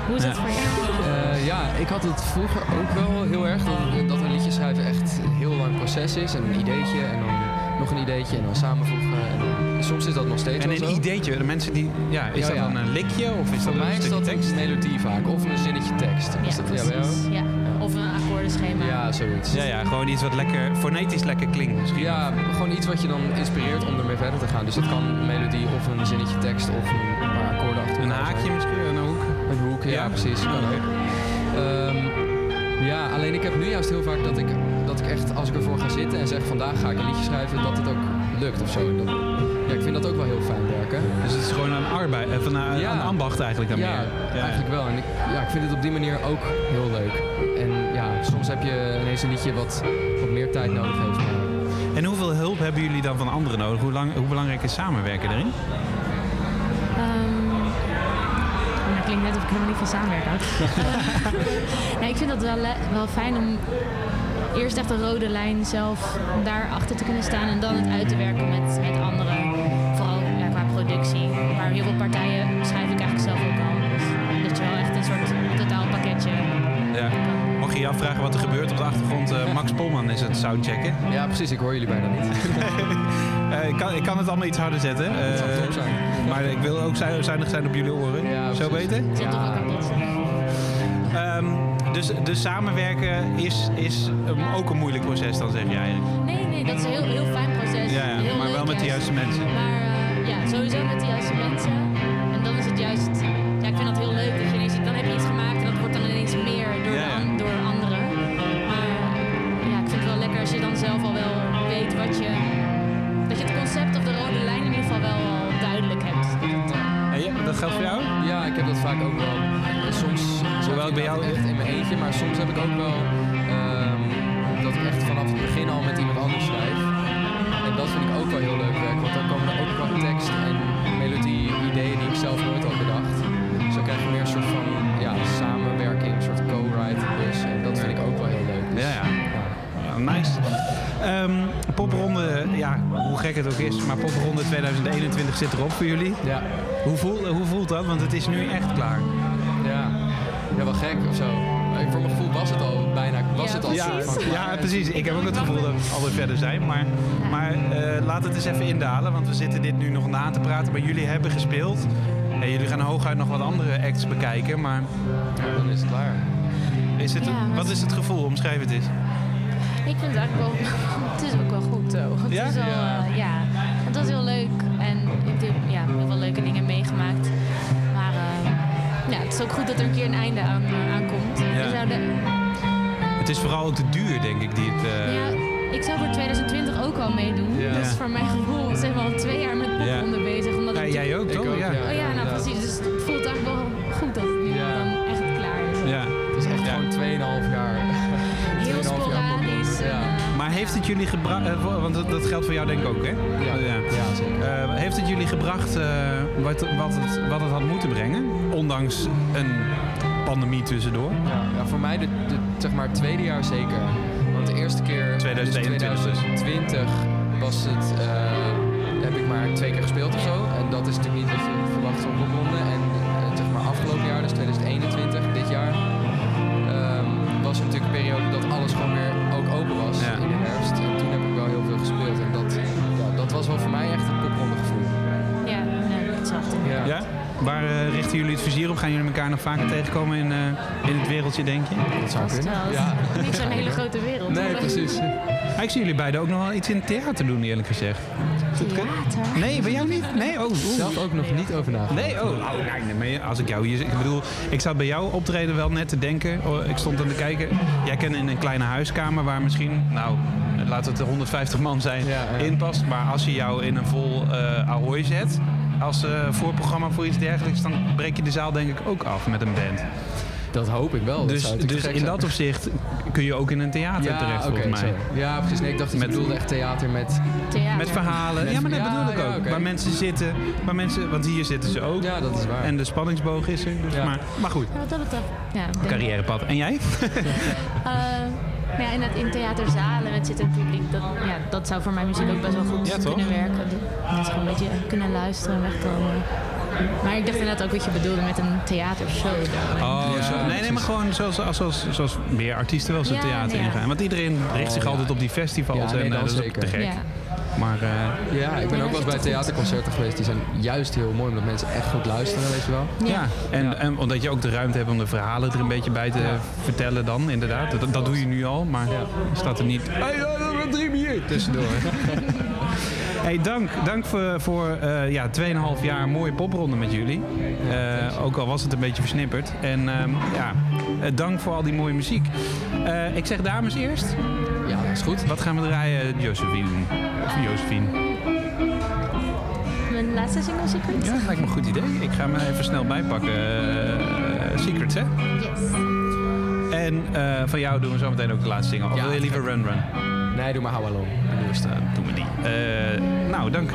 S7: Hoe is dat
S1: Ja.
S7: voor jou?
S6: Eh, ja, ik had het vroeger ook wel heel erg. Dat, dat een liedje schrijven echt een heel lang proces is. En een ideetje en dan nog een ideetje en dan samenvoegen. En dan- soms is dat nog steeds
S1: En een
S6: zo.
S1: ideetje, de mensen die... Ja, is
S6: Ja,
S1: dat
S6: ja.
S1: dan een likje of is
S6: Voor
S1: dat
S6: mij
S1: een
S6: is dat
S1: tekst?
S6: een melodie vaak. Of een zinnetje tekst.
S7: Ja,
S6: Is dat ja,
S7: precies. Of een akkoordenschema.
S6: Ja, zoiets.
S1: Ja, ja, gewoon iets wat lekker, fonetisch lekker klinkt misschien.
S6: Ja, gewoon iets wat je dan inspireert om ermee verder te gaan. Dus dat kan een melodie of een zinnetje tekst of een paar akkoorden achter
S1: Een haakje
S6: zijn.
S1: misschien, een hoek.
S6: Een hoek, ja,
S1: Ja?
S6: precies. Kan
S1: Oké.
S6: ook. Ehm, ja, alleen ik heb nu juist heel vaak dat ik, dat ik echt, als ik ervoor ga zitten en zeg vandaag ga ik een liedje schrijven, dat het ook lukt of zo. En dan- ja, ik vind dat ook wel heel fijn werken.
S1: Dus het is gewoon een arbeid, van een,
S6: Ja.
S1: een ambacht eigenlijk dan
S6: Ja,
S1: meer. Ja,
S6: eigenlijk wel. En ik, ja, ik vind het op die manier ook heel leuk. En ja, soms heb je ineens een liedje wat, wat meer tijd nodig heeft. Maar
S1: En hoeveel hulp hebben jullie dan van anderen nodig? Hoe, lang, hoe belangrijk is samenwerken erin?
S7: Ehm, nou, dat klinkt net of ik helemaal niet van samenwerken houd. nee, ik vind dat wel, wel fijn om eerst echt een rode lijn zelf daarachter te kunnen staan en dan het uit te werken met, met anderen. Vooral ja, qua productie. Maar heel veel partijen schrijf ik eigenlijk zelf ook al. Dus dat je wel echt een soort totaalpakketje
S1: Ja. Mocht je je afvragen wat er gebeurt op de achtergrond, eh, Max Polman is het soundchecken.
S6: ja, precies. Ik hoor jullie bijna niet.
S1: Eh, ik, kan, ik kan het allemaal iets harder zetten. eh,
S6: zou top zijn.
S1: Maar ik wil ook zu- zuinig zijn op jullie oren.
S6: Ja,
S1: Zo beter?
S7: toch kapot.
S1: Dus, dus samenwerken is, is een- ook een moeilijk proces dan zeg je eigenlijk.
S7: Nee, nee, dat is een heel, heel fijn proces.
S1: Ja, ja,
S7: Heel
S1: maar wel met de
S7: juist.
S1: juiste mensen.
S7: Maar eh, ja, sowieso met de juiste mensen. En dan is het juist... Ja, ik vind dat heel leuk dat je ineens... Dan heb je iets gemaakt en dat wordt dan ineens meer door,
S1: Ja,
S7: de
S1: ja.
S7: an- door anderen. Maar ja, ik vind het wel lekker als je dan zelf al wel weet wat je... Dat je het concept of de rode lijn in ieder geval wel al duidelijk hebt. Dat eh,
S1: ja, dat geldt voor jou?
S6: Ja, ik heb dat vaak ook wel. En Soms
S1: Hoewel ik bij jou-
S6: echt maar soms heb ik ook wel ehm, dat ik echt vanaf het begin al met iemand anders schrijf. En dat vind ik ook wel heel leuk werk, want dan komen er ook wat tekst en melodie, ideeën die ik zelf nooit had bedacht. Dus dan krijg je meer een soort van ja, samenwerking, een soort co-writing dus. En dat vind ik ook wel heel leuk. Dus,
S1: Ja, ja. Ja, nice. Ehm, popronde, ja, hoe gek het ook is, maar popronde 2021 zit erop voor jullie.
S6: Ja,
S1: Hoe, voel, hoe voelt dat? Want het is nu echt klaar.
S6: ja. ja, wel gek of zo. Voor mijn gevoel was het al bijna, was
S7: Ja,
S6: het al
S1: Ja,
S6: klaar.
S1: ja, precies. Ik heb ook het gevoel dat we alweer verder zijn. Maar, maar eh, laat het eens even indalen, want we zitten dit nu nog na te praten. Maar jullie hebben gespeeld. En jullie gaan hooguit nog wat andere acts bekijken. Maar
S6: Ja, dan is het klaar.
S1: is het,
S7: Ja, maar
S1: wat is het gevoel? Omschrijf het eens.
S7: Ik vind het eigenlijk wel... Het is ook wel goed zo. Het
S1: Ja?
S7: is wel,
S6: Ja.
S7: eh, ja. Het was heel leuk. En ik heb ja, heel veel leuke dingen meegemaakt. Maar eh, ja, het is ook goed dat er een keer een einde aan, eh,
S1: Het is vooral ook de duur, denk ik, die het... eh,
S7: ja, ik zou voor 2020 ook al meedoen.
S6: Ja.
S7: Dus voor mijn gevoel zijn we al twee jaar met popronde bezig. Omdat
S1: Ja, jij ook,
S6: Ik
S1: toch?
S6: ook,
S1: ja.
S7: Oh ja, nou precies. Dus het voelt eigenlijk wel goed dat het nu
S6: Ja.
S7: dan echt klaar is.
S1: Ja.
S6: Het is echt
S1: Ja.
S6: gewoon 2,5 jaar.
S7: Heel
S6: 2,5 jaar
S7: sporadisch. eh,
S1: Maar heeft het jullie gebracht, want dat, dat geldt voor jou denk ik ook, hè?
S6: Ja, ja. zeker.
S1: Eh, heeft het jullie gebracht eh, wat, wat, het, wat het had moeten brengen? Ondanks een pandemie tussendoor?
S6: Ja, ja, voor mij de, de, zeg maar, het tweede jaar zeker. Want de eerste keer,
S1: 2021
S6: dus 2020, was het, eh, heb ik maar twee keer gespeeld of zo. En dat is natuurlijk niet wat je verwacht popronde. En eh, zeg maar afgelopen jaar, dus 2021, dit jaar, ehm, was er natuurlijk een periode dat alles gewoon weer ook open was in de herfst.
S1: Waar eh, richten jullie het vizier op? Gaan jullie elkaar nog vaker tegenkomen in, eh, in het wereldje, denk je?
S6: Dat zou kunnen.
S7: wel.
S6: Ja.
S7: Niet zo'n hele grote wereld.
S6: Nee,
S7: hoor.
S6: precies.
S1: Ah, ik zie jullie beiden ook nog wel iets in het theater doen, eerlijk gezegd.
S7: Theater.
S1: Nee, bij jou niet? Nee, oh.
S6: Zelf ook nog niet over nagedacht.
S1: Nee, oh, oh nee, nee, maar als ik jou hier... Ik bedoel, ik zat bij jou optreden wel net te denken. Oh, ik stond aan te kijken. Jij kent in een kleine huiskamer waar misschien, nou, laten het er 150 man zijn,
S6: Ja, ja.
S1: in past. Maar als je jou in een vol eh Ahoy zet, als eh, voorprogramma voor iets dergelijks, dan breek je de zaal denk ik ook af met een band.
S6: Dat hoop ik wel.
S1: Dus, dus in
S6: zijn.
S1: dat opzicht kun je ook in een theater
S6: ja,
S1: terecht, volgens mij.
S6: Ja, precies. Nee, ik dacht dat je
S1: Met-
S6: bedoelde echt theater met...
S7: Theater.
S1: Met verhalen.
S6: Met-
S1: ja, maar dat
S6: ja,
S1: bedoel ik
S6: ja,
S1: ook. Waar mensen zitten, waar mensen, want hier zitten ze ook.
S6: Ja, dat is waar.
S1: En de spanningsboog is er. Dus
S6: Ja.
S1: maar, maar goed,
S7: Ja, wat dat betreft. Ja,
S1: carrièrepad. En jij?
S7: Eh, maar ja, in, het, in theaterzalen met zittend publiek, dat, ja, dat zou voor mijn muziek ook best wel goed
S1: Ja, toch?
S7: kunnen werken. Net gewoon een beetje kunnen luisteren en wegkomen. Maar ik dacht inderdaad ook wat je bedoelde met een theatershow.
S1: Oh,
S6: Ja,
S1: zo. Nee, nee, maar gewoon zoals, zoals, zoals meer artiesten wel zo'n
S7: Ja,
S1: theater
S7: nee,
S1: ingaan. Want iedereen richt zich
S6: ja.
S1: altijd op die festivals.
S6: Nee,
S1: en eh,
S6: dat
S1: dat is te gek.
S7: Ja.
S1: Maar eh,
S6: Ja, ik ben ook wel eens bij theaterconcerten geweest. Die zijn juist heel mooi, omdat mensen echt goed luisteren, weet je wel.
S1: ja, en,
S6: Ja.
S1: en omdat je ook de ruimte hebt om de verhalen er een beetje bij te vertellen dan, inderdaad. Dat, dat doe je nu al, maar
S6: Ja.
S1: staat er niet... Hey, drie bier tussendoor. Hey, dank, dank voor, voor eh, ja, 2,5 jaar mooie popronde met jullie. Eh, ook al was het een beetje versnipperd. En ehm, ja, eh, dank voor al die mooie muziek. Eh, ik zeg dames eerst.
S6: Ja, dat is goed.
S1: Wat gaan we draaien, Josephine? Of Josephine?
S7: Mijn laatste single Secret?
S1: Ja, lijkt me een goed idee. Ik ga me even snel bijpakken. Secrets, hè?
S7: Yes.
S1: En eh, van jou doen we zo meteen ook de laatste single. Of
S6: Ja,
S1: wil je liever Run Run?
S6: Nee, doe maar How Along.
S1: De nieuwste, doen we die. Eh, nou, dank.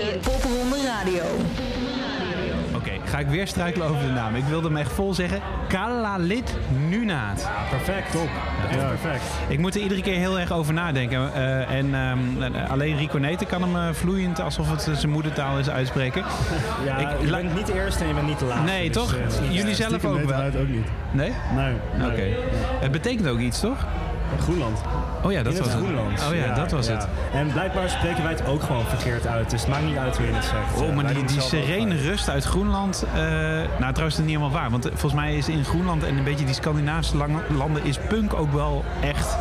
S5: Popronde Radio.
S1: Oké, ga ik weer struikelen over de naam. Ik wilde hem echt vol zeggen. Kalalit Nunaat.
S8: perfect, top. Ja, perfect.
S1: Ik moet er iedere keer heel erg over nadenken. Eh, en ehm, eh, alleen Rico Neten kan hem eh, vloeiend, alsof het zijn moedertaal is, uitspreken.
S8: Ja,
S1: Ik-
S8: je bent niet de eerste en je bent niet de laatste.
S1: Nee,
S8: dus,
S1: toch? Jullie
S8: ja,
S1: zelf ook wel?
S8: ook niet.
S1: Nee?
S8: Nee. nee.
S1: Oké. Het betekent ook iets, toch?
S8: Groenland.
S1: Oh ja, dat was
S8: het. Groenland.
S1: Oh ja, dat was het.
S8: En blijkbaar spreken wij het ook gewoon verkeerd uit. Dus het maakt niet uit hoe je het zegt.
S1: Oh, maar die, serene rust uit Groenland. eh, nou, trouwens, dat is niet helemaal waar. Want volgens mij is in Groenland en een beetje die Scandinavische landen is punk ook wel echt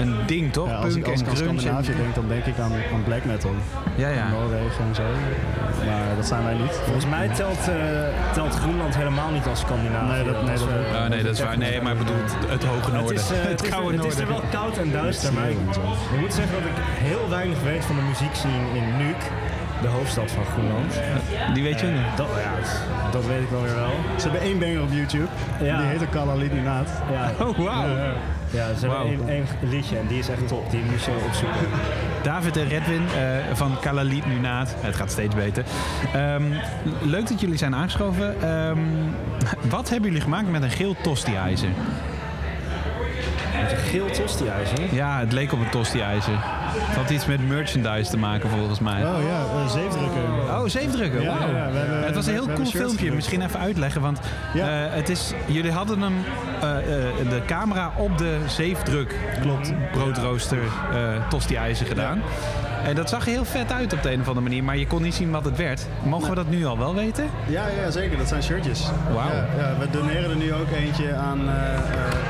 S1: een ding, toch?
S8: Ja, als ik,
S1: punk
S8: als ik
S1: en
S8: aan
S1: grunge.
S8: Scandinavië
S1: en-
S8: denk, dan denk ik aan, aan black metal.
S1: Ja, ja.
S8: Noorwegen en zo. Maar dat zijn wij niet. Volgens mij telt, eh, telt Groenland helemaal niet als Scandinavië.
S1: Nee, dat- nee,
S8: Als
S1: dat-
S8: we-
S1: nee, dat is waar. Nee, maar ik bedoel het- het hoge noorden.
S8: Het, is, eh,
S1: Het
S8: is-
S1: gouden
S8: Het is er wel
S1: noorden.
S8: koud en duister. Maar ik, ik moet zeggen dat ik heel weinig weet van de muziekscene in Nuuk. De hoofdstad van Groenland.
S1: Die weet je nog?
S8: dat, ja, dat, dat weet ik wel weer wel.
S9: Ze hebben één banger op YouTube.
S8: Ja.
S9: Die heet ook Kalalit Nunaat.
S8: Ja.
S1: Oh, wauw.
S9: Ja,
S8: ze hebben één liedje en die is echt top. Die moet je opzoeken.
S1: David en Redwin eh, van Kalalit Nunaat. Het gaat steeds beter. Ehm, leuk dat jullie zijn aangeschoven. Ehm, wat hebben jullie gemaakt met een geel tosti-ijzer?
S8: Een geel tosti-ijzer?
S1: Ja, het leek op een tosti-ijzer. Het had iets met merchandise te maken volgens mij.
S9: Oh ja, eh, zeefdrukken.
S1: Oh, zeefdrukken.
S9: Ja,
S1: wauw.
S9: ja, we hebben-
S1: het was een heel cool filmpje.
S9: gedrukt.
S1: Misschien even uitleggen. Want
S9: Ja.
S1: eh, het is, jullie hadden hem, eh, eh, de camera op de zeefdruk
S9: Klopt.
S1: broodrooster eh tosti-ijzer gedaan. En dat zag er heel vet uit op de een of andere manier. Maar je kon niet zien wat het werd. Mogen we dat nu al wel weten?
S9: Ja, ja, zeker. Dat zijn shirtjes.
S1: Wauw.
S9: Ja, ja, we doneren er nu ook eentje aan eh eh,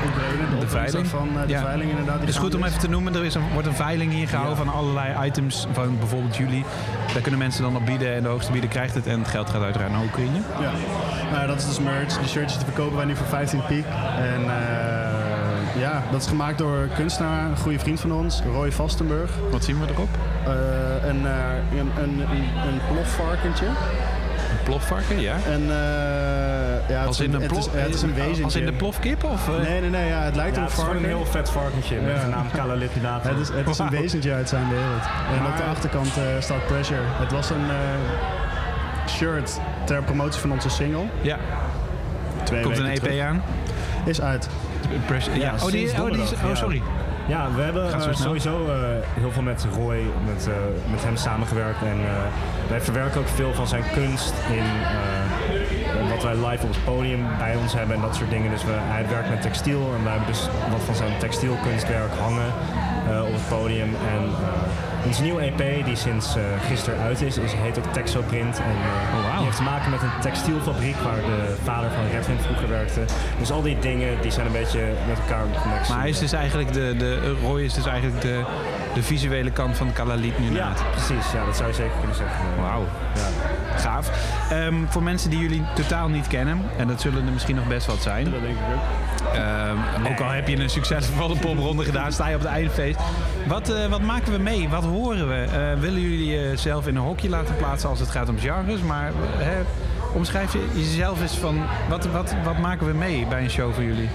S9: Oekraïne. De,
S1: veiling.
S9: Van, eh, de
S1: Ja.
S9: veiling inderdaad.
S1: Het is goed om even te noemen. Er is een, wordt een veiling hier gehouden van allerlei items. Van bijvoorbeeld jullie. Daar kunnen mensen dan op bieden. En de hoogste bieder krijgt het. En het geld gaat uiteraard naar Oekraïne.
S9: Ja, nou, dat is dus merch. Die shirtjes die verkopen wij nu voor 15 piek. En eh, ja, dat is gemaakt door een kunstenaar, een goede vriend van ons, Roy Vastenburg.
S1: Wat zien we erop?
S9: Eh, een, eh, een, een, plofvarkentje.
S1: Een plofvarken, ja.
S9: En, eh, ja, het
S1: Als
S9: is
S1: in een
S9: het
S1: plof,
S9: is, ja, het is een wezentje.
S1: Als in de plofkip? Of?
S9: Nee, nee, nee. Ja, het lijkt
S8: Ja,
S9: op
S8: het
S9: een
S8: is gewoon
S9: varken.
S8: een heel vet varkentje met de naam Nunaat.
S9: Het is, het is een wezentje uit zijn wereld. En op de achterkant eh, staat Pressure. Het was een eh, shirt ter promotie van onze single.
S1: Ja.
S9: Twee
S1: Komt een EP
S9: terug.
S1: aan?
S9: Is uit.
S1: Ja. Oh, die, oh, die is, oh, sorry.
S8: Ja, we hebben eh, sowieso eh, heel veel met Roy, met, eh, met hem samengewerkt. En wij verwerken ook veel van zijn kunst in wat wij live op het podium bij ons hebben en dat soort dingen. Dus we, hij werkt met textiel en wij hebben dus wat van zijn textielkunstwerk hangen op het podium. En onze nieuwe EP, die sinds eh, gisteren uit is, is, heet ook Texoprint. En eh,
S1: Oh,
S8: die heeft te maken met een textielfabriek waar de vader van Redwin vroeger werkte. Dus al die dingen die zijn een beetje met elkaar connectie.
S1: Maar hij is dus eigenlijk de, de, Roy is dus eigenlijk de, de visuele kant van Kalalit nu
S8: Ja, precies. Ja, dat zou je zeker kunnen zeggen.
S1: Wauw. Gaaf. Ehm, voor mensen die jullie totaal niet kennen, en dat zullen er misschien nog best wat zijn.
S9: Dat denk ik ook.
S1: Ehm, Ook al heb je een succesvolle popronde gedaan, sta je op het eindfeest. Wat, eh, wat maken we mee? Wat horen we? Eh, willen jullie jezelf in een hokje laten plaatsen als het gaat om genres? Maar eh, hè, omschrijf je jezelf eens van, wat, wat, wat maken we mee bij een show voor jullie?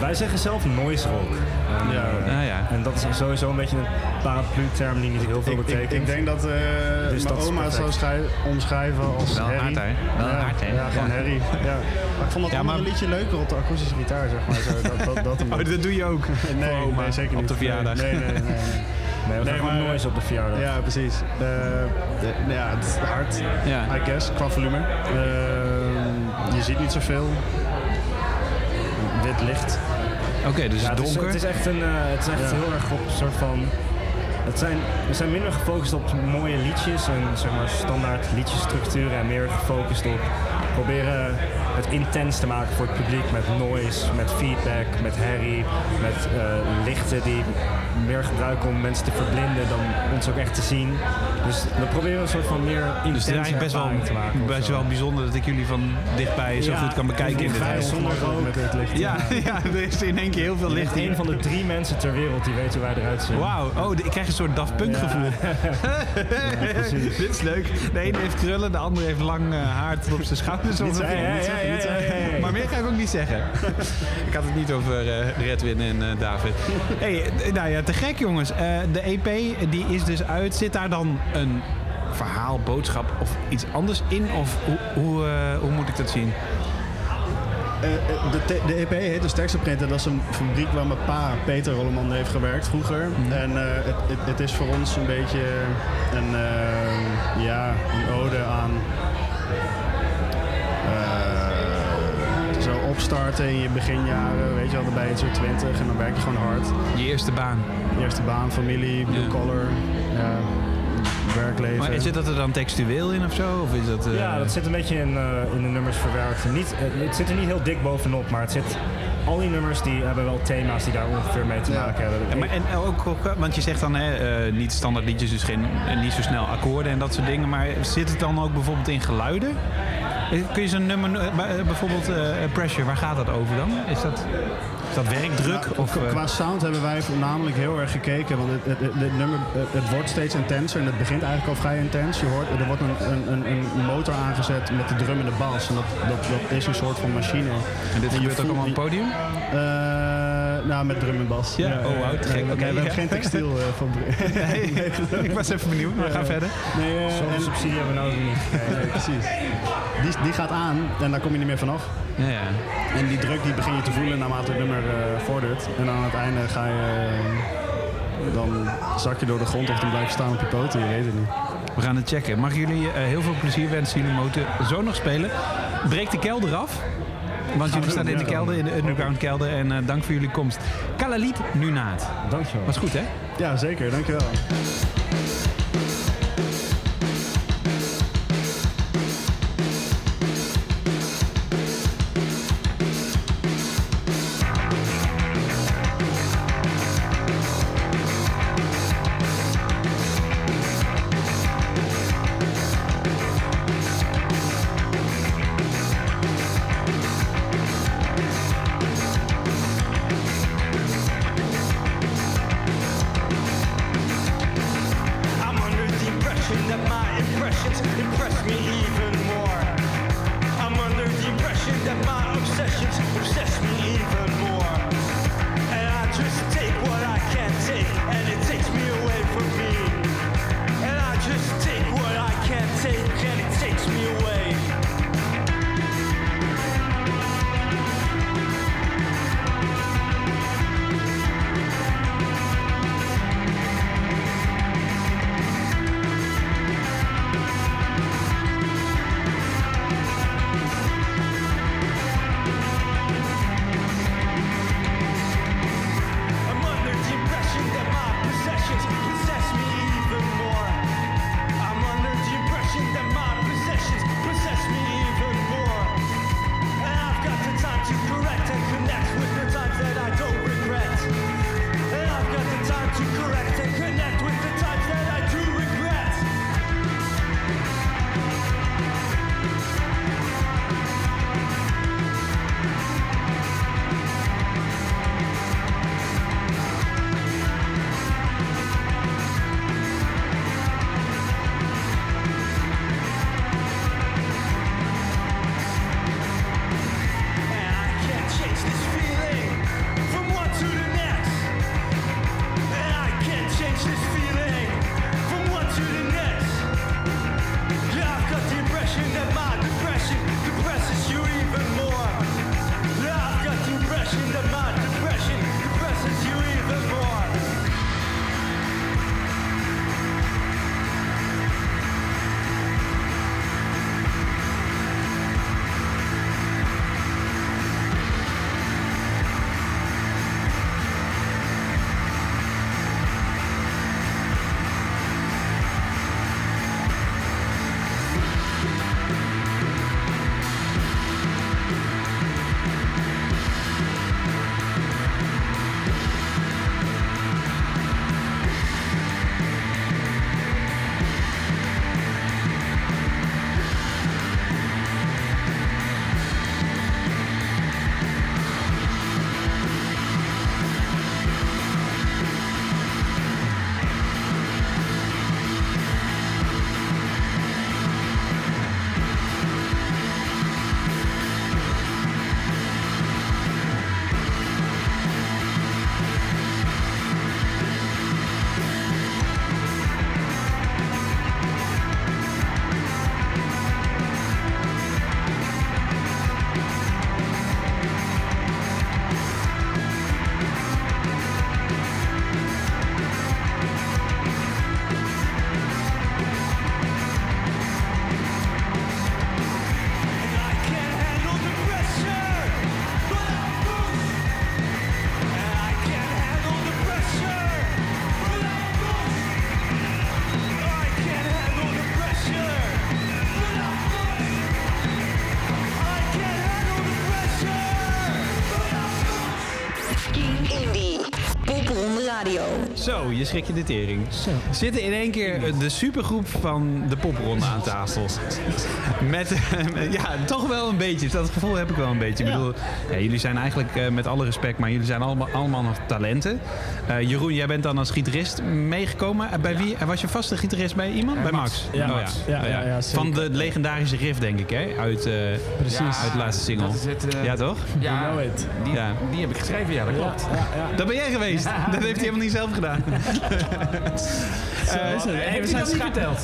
S8: Wij zeggen zelf noise rock. En,
S9: Ja.
S1: Ah, ja.
S8: en dat is sowieso een beetje een paraplu-term die niet heel veel
S9: Ik, ik,
S8: betekent.
S9: ik denk dat
S8: Dus dat
S9: mijn oma het zou omschrijven als
S1: Wel
S9: herrie.
S1: hard? Wel
S9: ja,
S1: hard, hè?
S9: Ja, gewoon
S1: Ja.
S9: herrie. Ja. Maar ik vond dat
S1: Ja,
S9: andere
S1: maar-
S9: liedje leuker op de akoestische gitaar, zeg maar. Zo, dat, dat,
S1: Oh, dat doe je ook
S9: nee,
S1: voor oma
S9: nee, zeker
S1: op
S9: niet.
S1: de verjaardag.
S9: Nee, nee, nee. nee,
S8: we
S9: Nee,
S8: gaan gewoon
S9: maar-
S8: noise op de verjaardag.
S9: Ja, precies. Eh, de- ja, het is hard,
S1: Ja.
S9: I guess, qua volume. Eh, je ziet niet zoveel. Wit licht.
S1: Oké, dus
S8: Ja, het, is,
S1: donker.
S8: het is echt, een, eh, het is echt
S9: Ja.
S8: heel erg op een soort van... Het zijn, we zijn minder gefocust op mooie liedjes en zeg maar standaard liedjesstructuren en meer gefocust op proberen het intens te maken voor het publiek met noise, met feedback, met herrie, met eh, lichten die meer gebruiken om mensen te verblinden dan ons ook echt te zien. Dus we proberen een soort van meer
S1: Dus het
S8: intense
S1: is eigenlijk best wel,
S8: te maken.
S1: best
S8: zo.
S1: wel bijzonder dat ik jullie van dichtbij zo
S8: Ja,
S1: goed kan bekijken in dit
S8: vrij
S1: huis.
S8: zonder rook.
S9: Met dit licht.
S1: Ja, ja, er is in één keer heel veel licht hier.
S8: een van de drie mensen ter wereld die weet hoe wij eruit zien.
S1: Wauw, oh, ik krijg een soort Daft Punk
S8: Ja.
S1: gevoel.
S8: precies.
S1: Dit is leuk. De ene heeft krullen, de andere heeft lang eh, haar tot op zijn schouders.
S9: Niet
S1: Ja,
S9: zeggen,
S1: ja,
S9: niet
S1: ja,
S9: zeggen.
S1: ja, ja. Maar meer ga ik ook niet zeggen. ik had het niet over eh, Redwin en eh, David. hey, eh, nou ja, te gek jongens. Eh, de EP die is dus uit. Zit daar dan een verhaal, boodschap of iets anders in? Of hoe, hoe, eh, hoe moet ik dat zien?
S9: Eh, eh, de, de EP heet dus Textoprinter. Dat is een fabriek waar mijn pa, Peter Rolleman, heeft gewerkt vroeger. En eh, het, het, het is voor ons een beetje een, eh, ja, een ode aan... opstarten in je beginjaren, weet je wel, dan ben je zo'n 20 en dan werk je gewoon hard.
S1: Je eerste baan.
S9: Eerste baan, familie, blue
S1: Ja.
S9: collar, ja, werkleven.
S1: Maar zit dat er dan textueel in of zo? Of is dat, eh,
S8: Ja, dat zit een beetje in, eh, in de nummers verwerkt. Niet, eh, het zit er niet heel dik bovenop, maar het zit, al die nummers die hebben wel thema's die daar ongeveer mee te
S9: Ja.
S8: maken hebben.
S1: Ja, maar en ook, ook, want je zegt dan hè, eh, niet standaard liedjes, dus geen, eh, niet zo snel akkoorden en dat soort dingen. Maar zit het dan ook bijvoorbeeld in geluiden? Eh, Kun je zo'n nummer, eh, eh, bijvoorbeeld eh, Pressure, waar gaat dat over dan? Is dat... Is dat werkdruk?
S9: Nou,
S1: of,
S9: qua-
S1: eh,
S9: qua sound hebben wij voornamelijk heel erg gekeken. Want het, het, het, het nummer het, het wordt steeds intenser en het begint eigenlijk al vrij intens. Je hoort, er wordt een, een, een, een motor aangezet met de drum en de bas. En dat, dat, dat is een soort van machine.
S1: En dit
S9: je
S1: gebeurt ook allemaal op het podium?
S9: Eh, nou, met drum en bas.
S1: Ja? Oh, gek.
S9: We hebben
S1: ja.
S9: geen textiel eh, van
S1: Nee, ik was even benieuwd, maar ga verder.
S9: Nee, eh,
S8: Zoveel
S9: en-
S8: subsidie hebben we nou ook niet.
S9: Nee, precies. Die, die gaat aan en daar kom je niet meer vanaf.
S1: Ja, ja.
S9: En die druk die begin je te voelen naarmate het nummer eh, vordert. En aan het einde ga je... eh, dan zak je door de grond of dan blijf je staan op je poten. Je weet het niet.
S1: We gaan het checken. Mag ik jullie eh, heel veel plezier wensen. Jullie moeten zo nog spelen. Breek de kelder af. Want jullie staan in de kelder, in de underground kelder. En eh, dank voor jullie komst. Kalalit Nunaat.
S8: Dankjewel.
S1: Was goed, hè?
S9: Ja, zeker. Dankjewel.
S1: Zo, je schrik je de tering. Zitten in één keer de supergroep van de popronde aan tafel. Met, eh, ja, toch wel een beetje. Dat gevoel heb ik wel een beetje. Ik bedoel, ja, jullie zijn eigenlijk, eh, met alle respect, maar jullie zijn allemaal, allemaal nog talenten. Eh, Jeroen, jij bent dan als gitarist meegekomen. Eh, bij wie? eh, Was je vaste gitarist bij iemand? bij Max?
S10: Ja,
S1: Oh,
S10: Max. Ja, ja, ja, zeker.
S1: Van de legendarische riff, denk ik, hè? Uit, eh,
S10: Precies.
S1: uit de laatste single.
S10: Dat is het,
S1: ja, toch?
S10: Ja, You know it. die-
S1: ja.
S10: die heb ik geschreven, ja, dat klopt.
S1: Dat ben jij geweest. Dat heeft hij helemaal niet zelf gedaan.
S9: Hey, we, zijn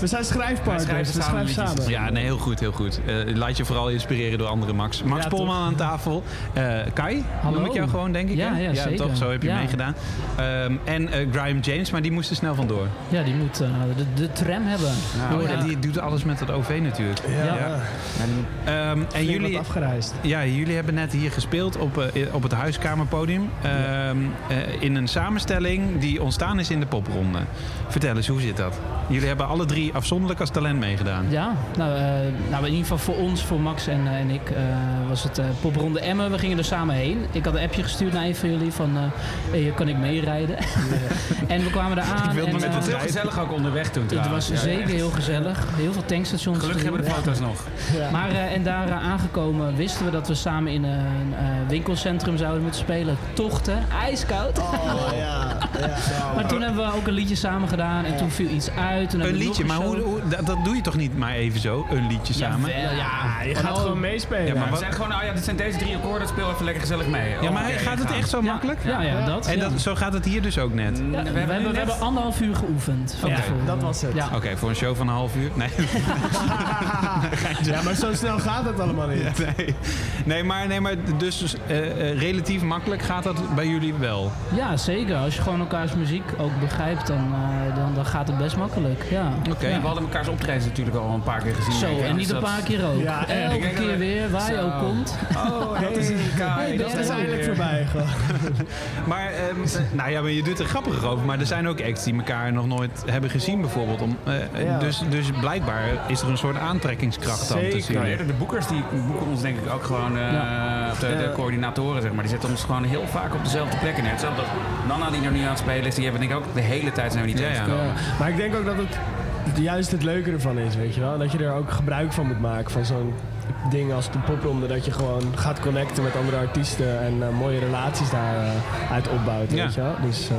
S9: we zijn schrijfpartners. We schrijven samen.
S1: Ja, nee, heel goed, heel goed. Eh, laat je vooral inspireren door andere Max. Max
S11: Ja,
S1: Polman
S11: toch?
S1: aan tafel. Eh, Kai,
S11: Hallo.
S1: noem ik jou gewoon, denk ik.
S11: Ja,
S1: hè?
S11: ja, zeker.
S1: toch? Zo heb je
S11: Ja.
S1: meegedaan. Ehm, en eh, Graham James, maar die moest er snel vandoor.
S11: Ja, die moet eh, de, de tram hebben.
S1: Nou, die doet alles met het OV natuurlijk.
S11: Ja.
S1: Ehm, en
S9: Flink
S1: jullie,
S9: afgereisd.
S1: ja, jullie hebben net hier gespeeld op, eh, op het huiskamerpodium. Ehm, eh, in een samenstelling die ontstaan is in de popronde. Vertel eens, hoe zit dat? Jullie hebben alle drie afzonderlijk als talent meegedaan.
S11: Ja, nou, eh, nou in ieder geval voor ons, voor Max en, eh, en ik, eh, was het eh popronde Emmen. We gingen er samen heen. Ik had een appje gestuurd naar een van jullie van, eh, hey, kan ik meerijden? en we kwamen daar aan.
S10: Ik wilde
S11: en,
S10: met het heel gezellig ook onderweg toen
S11: Het was
S10: Ja,
S11: zeker
S10: echt.
S11: heel gezellig. Heel veel tankstations.
S10: Gelukkig hebben we de foto's nog.
S11: Maar eh, en daar aangekomen wisten we dat we samen in een eh, winkelcentrum zouden moeten spelen. Tochten, ijskoud. maar toen hebben we ook een liedje samen gedaan en toen viel iets uit. Toen
S1: Een liedje, maar hoe, hoe- dat, dat doe je toch niet maar even zo? Een liedje samen?
S11: Jawel, ja.
S9: je gaat gewoon meespelen.
S1: Ja, maar
S10: Ja,
S1: wat-
S10: zijn gewoon, oh ja, dit zijn deze drie akkoorden, speel even lekker gezellig mee.
S1: Ja, maar gaat het
S10: gaan.
S1: echt zo makkelijk?
S11: Ja, ja, dat.
S1: En
S11: ja.
S1: dat, zo gaat het hier dus ook net?
S11: Ja, we,
S10: hebben
S11: we hebben anderhalf uur geoefend. van
S1: Oké.
S11: tevoren.
S9: Dat was het.
S11: Ja.
S1: Oké, voor een show van een half uur? Nee.
S9: Ja, maar zo snel gaat het allemaal niet.
S1: nee. nee, maar, nee, maar dus eh, eh, relatief makkelijk gaat dat bij jullie wel?
S11: ja, zeker. Als je gewoon elkaars muziek ook begrijpt, dan, eh, dan, dan gaat het best makkelijk. Ja.
S1: Oké.
S10: Ja, we hadden elkaars optredens natuurlijk al een paar keer gezien.
S11: Zo, en niet
S10: Dus
S11: een paar keer ook.
S9: Ja.
S11: Elke keer weer, waar je ook komt.
S10: Oh, dat is Kai.
S11: dat
S9: Dat is
S11: weer.
S9: voorbij.
S1: Maar, ehm, eh, nou ja, maar je doet er grappig over. Maar er zijn ook acts die elkaar nog nooit hebben gezien bijvoorbeeld. Om, eh, eh,
S9: Ja.
S1: dus, dus blijkbaar is er een soort aantrekkingskracht dan
S9: Zeker.
S10: Nou,
S1: jullie.
S10: eerder de boekers die boeken ons denk ik ook gewoon, eh, de, de coördinatoren zeg maar, die zetten ons gewoon heel vaak op dezelfde plekken neer. Hetzelfde als Nana die er nu aan het spelen is, die hebben denk ik ook de hele tijd zijn we niet
S1: Ja, ja.
S9: Maar ik denk ook dat het juist het leuke ervan is, weet je wel. Dat je er ook gebruik van moet maken van zo'n ding als de popronde. Dat je gewoon gaat connecten met andere artiesten en eh, mooie relaties daaruit uit opbouwt,
S1: Ja.
S9: weet je wel. Dus, eh,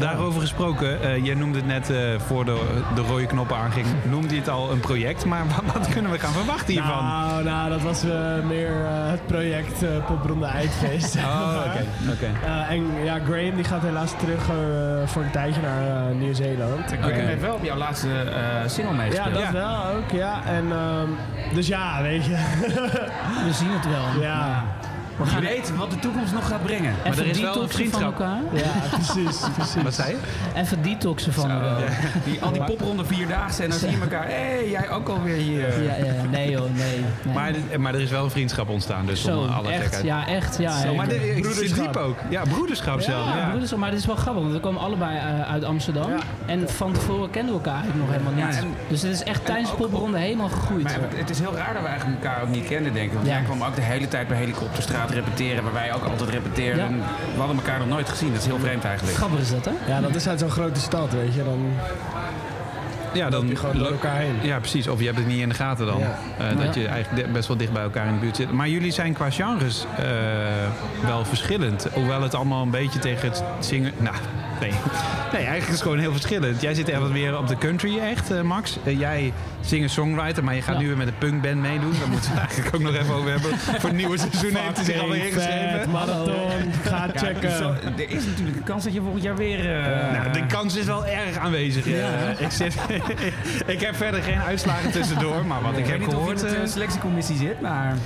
S1: Daarover gesproken, eh, jij noemde het net eh, voor de, de rode knoppen aanging, noemde je het al een project. Maar wat, wat kunnen we gaan verwachten hiervan?
S9: Nou, nou, dat was eh, meer eh, het project eh Popronde Eindfeest.
S1: Oh, oké. oké.
S9: Eh, en ja, Graham die gaat helaas terug eh, voor een tijdje naar eh, Nieuw-Zeeland.
S10: Graham heeft wel op jouw laatste eh, single
S9: Ja,
S10: meegespeeld.
S9: dat wel ook, ja. En, ehm, dus ja, weet je.
S11: We zien het wel.
S9: ja.
S10: We gaan weten wat de toekomst nog gaat brengen.
S1: Maar er is wel een
S11: detoxen van
S1: vriendschap.
S11: elkaar.
S9: ja, precies, precies.
S1: Wat zei je?
S11: Even detoxen van elkaar.
S10: Die, al die popronde vierdaagse en dan zie je elkaar. Hé, hey, jij ook alweer hier.
S11: Ja, ja, nee joh, nee. nee.
S1: Maar, maar er is wel een vriendschap ontstaan, dus
S11: Zo,
S1: alle
S11: echt,
S1: gekheid.
S11: ja, echt, ja.
S1: Zo, maar de,
S9: Broederschap.
S1: diep ook. Ja, broederschap zelf.
S11: Ja,
S1: Ja.
S11: broeders, maar dit is wel grappig, want we komen allebei eh, uit Amsterdam. En van tevoren kenden we elkaar nog helemaal niet.
S10: Ja, en-
S11: dus het is echt tijdens de popronde helemaal gegroeid.
S10: Maar het- het is heel raar dat we eigenlijk elkaar ook niet kenden, denk ik. Want
S11: Ja.
S10: jij kwam ook de hele tijd bij Helikopterstraat repeteren, waar wij ook altijd repeteerden.
S11: Ja.
S10: En We hadden elkaar nog nooit gezien, dat is heel vreemd eigenlijk.
S11: Grappig is dat, hè?
S9: Ja, dat is uit zo'n grote stad, weet je. Dan
S1: Ja, dan
S9: loop je gewoon door elkaar heen.
S1: Ja, precies. Of je hebt het niet in de gaten dan.
S9: Ja.
S1: Eh, dat
S11: Ja.
S1: je eigenlijk best wel dicht bij elkaar in de buurt zit. Maar jullie zijn qua genres eh, wel verschillend. Hoewel het allemaal een beetje tegen het zingen... Nou, nee. Nee, eigenlijk is het gewoon heel verschillend. Jij zit echt wat meer op de country echt, eh, Max. Jij singer-songwriter, maar je gaat
S11: Ja.
S1: nu weer met een punkband meedoen. Daar moeten we het eigenlijk ook nog even over hebben. Voor het nieuwe seizoen heeft hij zich alweer ingeschreven.
S9: marathon, ga
S10: Ja,
S9: checken.
S10: zo- er is natuurlijk een kans dat je volgend jaar weer... eh,
S1: Nou, de kans is wel erg aanwezig. eh. ik, zit, ik heb verder geen uitslagen tussendoor, maar wat ik
S10: ik weet
S1: heb
S10: niet of
S1: gehoord...
S10: in de
S1: eh,
S10: selectiecommissie zit, maar...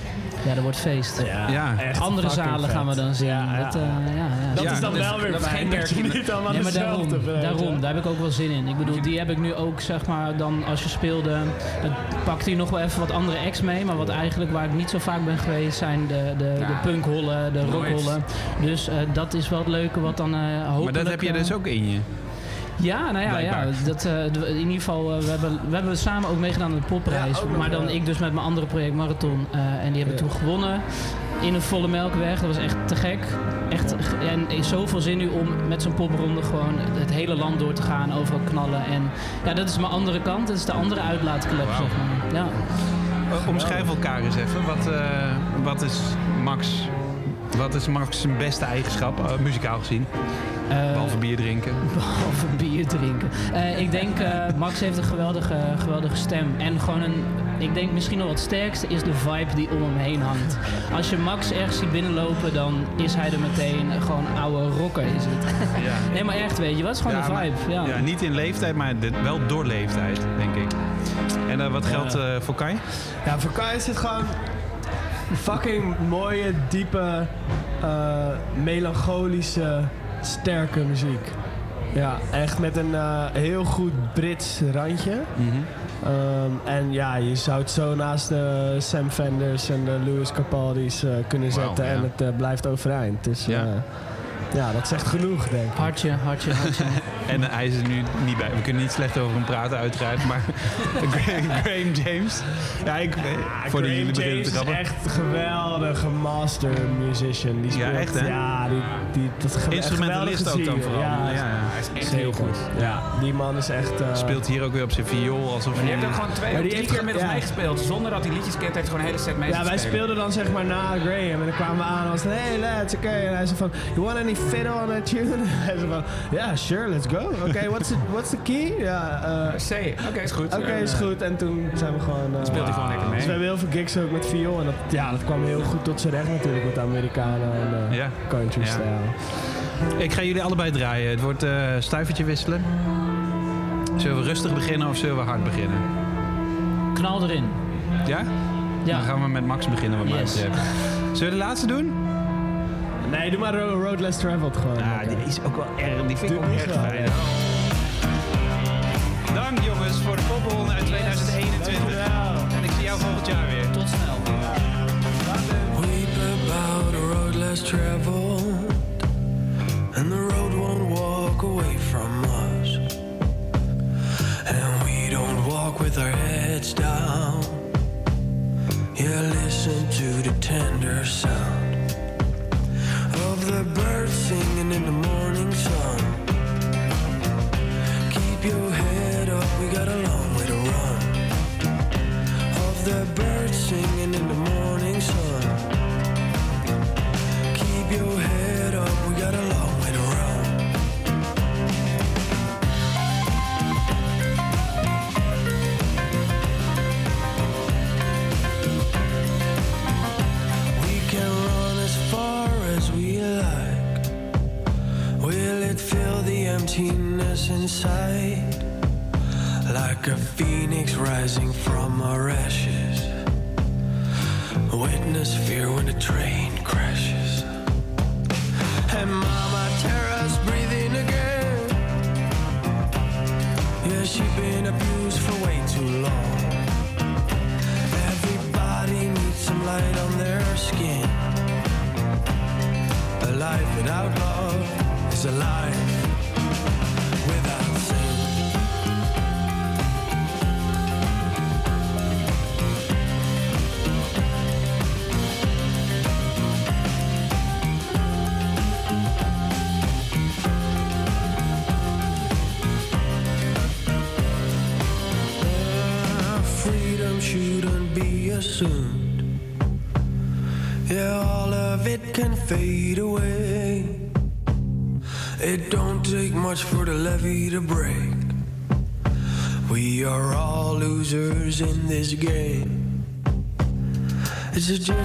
S11: Ja, dat wordt feest.
S1: ja,
S11: Andere zalen
S9: vet.
S11: gaan we dan zien.
S9: Ja, ja.
S11: Dat, eh, ja, ja.
S9: Dat
S1: Ja,
S9: is dan
S10: dat is-
S9: wel weer
S10: dat
S9: fijn,
S10: geen
S9: dat je niet allemaal
S11: maar daarom, daar heb ik ook wel zin in. Ik bedoel, die heb ik nu ook, zeg maar, dan als je speelde, dan pakte hij nog wel even wat andere acts mee. Maar wat eigenlijk waar ik niet zo vaak ben geweest, zijn de, de, de punkhollen, de rockhollen. Dus eh, dat is wel het leuke wat dan eh hopelijk...
S1: maar dat heb je
S11: eh,
S1: dus ook in je.
S11: Ja, nou ja, ja dat, eh, in ieder geval, eh, we, hebben, we hebben samen ook meegedaan aan de popprijs.
S12: Ja,
S11: maar dan ik dus met mijn andere project Marathon. eh, en die hebben toen gewonnen in een volle melkweg. Dat was echt te gek. Echt, en is zoveel zin nu om met zo'n popronde gewoon het hele land door te gaan, overal knallen. En ja, dat is mijn andere kant. Dat is de andere uitlaatklep, zeg maar. Ja.
S1: Omschrijf elkaar eens even. Wat, eh, wat is Max... Wat is Max zijn beste eigenschap, muzikaal gezien? Behalve bier drinken.
S11: Behalve bier drinken. Eh, ik denk, eh, Max heeft een geweldige, geweldige stem. En gewoon een, ik denk misschien nog wat sterkste is de vibe die om hem heen hangt. Als je Max ergens ziet binnenlopen, dan is hij er meteen gewoon oude rocker is het.
S1: Ja.
S11: nee, maar echt, weet je, wat is gewoon
S1: Ja,
S11: de
S1: maar-
S11: vibe. Ja.
S1: Ja, niet in leeftijd, maar de- wel door leeftijd, denk ik. En eh, wat geldt eh, voor Kai?
S12: Ja, voor Kai is het gewoon fucking mooie, diepe, eh, melancholische, sterke muziek. Ja, echt met een eh, heel goed Brits randje. Ehm, en ja, je zou het zo naast de Sam Fenders en de Louis Capaldi's eh, kunnen zetten
S1: ja.
S12: en het eh, blijft overeind. Dus
S1: Ja.
S12: Ja. ja, dat zegt genoeg, denk ik.
S11: Hartje, hartje, hartje.
S1: En hij is er nu niet bij. We kunnen niet slecht over hem praten, uiteraard. Maar Gra- Graham James.
S12: Ja, ik,
S1: Voordat
S12: Graham
S1: jullie
S12: James
S1: te
S12: is echt een geweldige master musician. Die
S1: Ja,
S12: speelt,
S1: echt, hè?
S12: Ja, die, die, dat ge-
S1: Instrumentalist ook dan vooral.
S12: Ja,
S1: Ja, ja. Hij
S10: is echt
S12: zeker.
S10: heel goed.
S12: Ja, die man is echt... eh,
S1: Speelt hier ook weer op zijn viool. Alsof
S10: Maar die heeft ook gewoon twee
S12: Maar
S10: of
S12: die
S10: drie
S12: heeft
S10: keer met ons
S12: ge- ja.
S10: meegespeeld. Zonder dat hij liedjes kent, heeft gewoon een hele set
S12: Ja, wij
S10: meegespeeld.
S12: speelden dan zeg maar na Graham en dan kwamen we aan en was hey lads, oké. En hij zei van, you want any fiddle on that tune? En hij zei van, ja, sure, let's go. Oké, what's, the, what's the key? Ja, eh,
S10: C. Oké, is goed.
S12: Oké, is goed. En toen zijn we gewoon... eh,
S10: Speelt hij gewoon lekker mee.
S12: Dus we hebben heel veel gigs ook met viool. En dat, ja, dat kwam heel goed tot zijn recht natuurlijk met de Amerikanen en eh,
S1: Ja.
S12: country
S1: Ja.
S12: style.
S1: Ik ga jullie allebei draaien. Het wordt eh stuivertje wisselen. Zullen we rustig beginnen of zullen we hard beginnen?
S11: Knal erin.
S1: Ja?
S11: Ja.
S1: Dan gaan we met Max beginnen wat mij
S11: Yes.
S1: betreft. Zullen we de laatste doen?
S12: Nee, doe maar Ro- Road Less Traveled gewoon.
S1: Ja, die is ook wel erg. Die vind ik ook
S12: wel,
S1: fijn.
S12: ja.
S1: Dank jongens voor de popronde uit 2021. En ik zie jou volgend jaar weer.
S11: Tot snel.
S13: Weep about a road less traveled, and the road won't walk away from us. It's a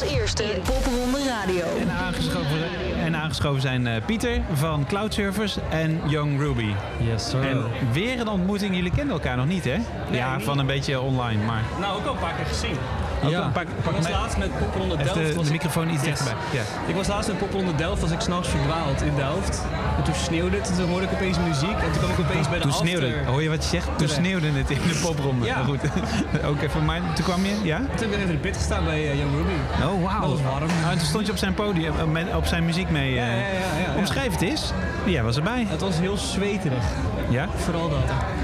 S5: Als eerste in Popronde Radio.
S1: En aangeschoven, en aangeschoven zijn eh, Pieter van Cloud Servers en Young Ruby.
S14: Yes, sir.
S1: En weer een ontmoeting. Jullie kenden elkaar nog niet, hè? ja, van een beetje online, maar...
S14: Nou, ook al een paar keer gezien.
S1: Ook al een paar-
S14: ik
S1: pak
S14: was laatst met Popronde Delft.
S1: de-
S14: was
S1: de
S14: ik-
S1: microfoon iets dichterbij, ja.
S14: Ik was laatst met Popronde Delft, was ik s'nachts verdwaald in Delft. En toen sneeuwde het, en toen hoorde ik opeens muziek. En toen kwam ik opeens bij de
S1: Toen sneeuwde
S14: after.
S1: Hoor je wat je zegt? Toen
S14: Terecht.
S1: sneeuwde het in de popronde.
S14: Ja.
S1: Maar goed, ook even maar Toen kwam je, ja?
S14: Toen heb ik even in de pit gestaan bij eh, Young Ruby.
S1: Oh, wauw.
S14: Dat was warm.
S1: Ah, en toen stond je op zijn podium, op met- op zijn muziek mee.
S14: Ja,
S1: eh.
S14: ja, ja, ja, ja.
S1: Omschrijf het eens. Jij was erbij.
S14: Het was heel zweterig.
S1: Ja?
S14: Vooral dat.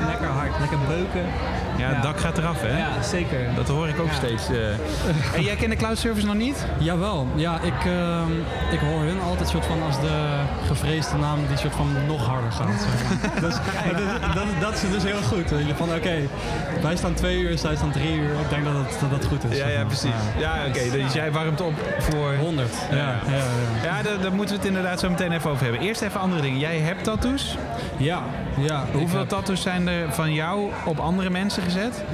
S14: Lekker hard, lekker beuken.
S1: Ja, het dak gaat eraf, hè?
S14: Ja, zeker.
S1: Dat hoor ik ook
S14: Ja.
S1: steeds. eh. en jij kent de cloud service nog niet?
S15: Jawel, ja, ik, ehm, ik hoor hun altijd soort van als de gevreesde naam die soort van nog harder gaat. zeg maar. dus, dat, dat, dat is dus heel goed. Van oké, wij staan twee uur, zij staan drie uur. Ik denk dat het, dat, dat goed is.
S1: Ja,
S15: zeg
S1: ja, precies. Ja, oké. Dus jij warmt op voor...
S15: 100. Ja, ja, ja.
S1: Ja, daar, daar moeten we het inderdaad zo meteen even over hebben. Eerst even andere dingen. Jij hebt tattoos.
S15: Ja, ja.
S1: Hoeveel
S15: heb-
S1: tattoos zijn er van jou op andere mensen gezet?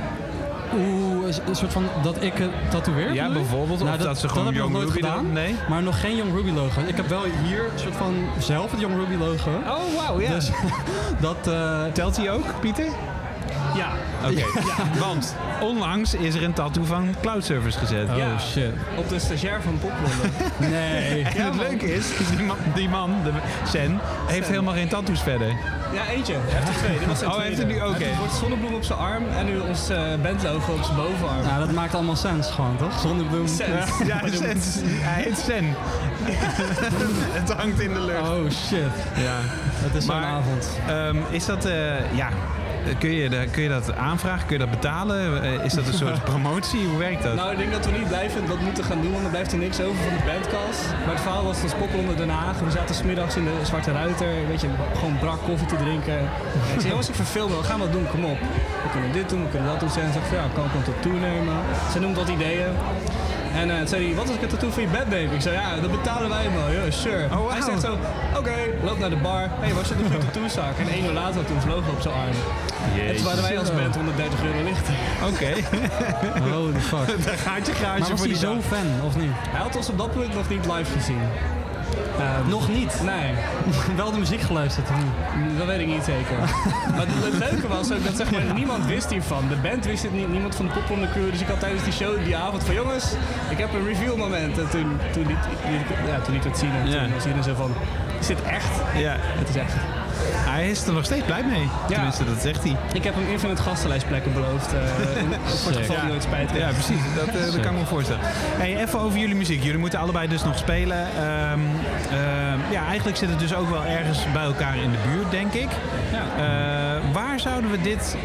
S15: Oeh, is- een soort van dat ik het tatoeëer?
S1: Ja, bijvoorbeeld.
S15: Nou,
S1: of dat, ze gewoon
S15: nog
S1: Young Ruby
S15: gedaan.
S1: Nee?
S15: Maar nog geen Young Ruby logo. Ik heb wel hier een soort van zelf het Young Ruby logo.
S1: Oh, wauw, ja.
S15: Dus dat...
S1: Telt hij ook, Pieter?
S14: Ja.
S1: Oké, want onlangs is er een tattoo van Cloud Service gezet.
S14: Ja. Op de stagiair van Popronde.
S1: Nee. En het leuke is, die man, die man de Sen, heeft
S14: Sen.
S1: helemaal geen tattoos verder.
S14: Ja, eentje. Hij heeft er twee. Dit was zijn
S1: Oh, hij heeft er nu- oké.
S14: Hij heeft een zonnebloem op zijn arm en nu ons eh, bandlogo op zijn bovenarm.
S15: Ja, dat maakt allemaal sens gewoon, toch? Zonnebloem.
S14: Sens.
S1: Ja, Sen. Hij heet Sen. het hangt in de lucht.
S15: Oh shit.
S1: Ja.
S15: Het is zo'n avond.
S1: ehm, is dat, eh, ja, kun je, de- kun je dat aanvragen? Kun je dat betalen? Eh, is dat een soort promotie? Hoe werkt dat?
S14: Nou, ik denk dat we niet blijven dat moeten gaan doen, want er blijft er niks over van de bandcast. Maar het verhaal was dat Spokkelonder Den Haag. We zaten smiddags in de Zwarte Ruiter, weet je, gewoon brak koffie te drinken. En ik zei, jongens, ik verveel me, we gaan wat doen, kom op. We kunnen dit doen, we kunnen dat doen. Ze zegt, van, ja, kan ik een tattoo nemen? Ze noemt wat ideeën. En eh, toen zei hij, wat als ik een tattoo voor je bed neem? Ik zei, ja, dat betalen wij wel, joh, sure.
S1: Oh,
S14: Hij zegt zo, oké, loop naar de bar. Hé, hey, waar zit de tattoozaak? En één uur later had hij ons logo op zijn arm. En toen waren wij als band 130 euro lichter.
S1: Oké.
S15: Holy fuck.
S1: Daar gaat je
S15: Maar
S1: garage
S15: was
S1: voor
S15: hij
S1: die
S15: zo
S1: dag.
S15: fan, of niet?
S14: Hij had ons op dat punt nog niet live gezien. Ehm,
S15: Nog niet?
S14: Nee.
S15: Wel de muziek geluisterd, niet?
S14: Dat weet ik niet zeker. maar het, het leuke was ook dat zeg maar, niemand wist hiervan. De band wist het niet, niemand van de Popronde crew. Dus ik had tijdens die show die avond van jongens, ik heb een reveal moment. En toen, toen, liet, ja, toen liet het zien en
S1: Ja.
S14: toen was iedereen zo van, is dit echt?
S1: Ja.
S14: Het is echt.
S1: Hij is er nog steeds blij mee. Tenminste, dat zegt hij.
S14: Ik heb hem infinite gastenlijstplekken beloofd. eh, in- voor het geval hij nooit spijt heeft.
S1: Ja, precies. Dat, eh, dat kan ik me voorstellen. Hey, even over jullie muziek. Jullie moeten allebei dus nog spelen. Ehm, ehm, ja, eigenlijk zit het dus ook wel ergens bij elkaar in de buurt, denk ik. Eh, waar zouden we dit...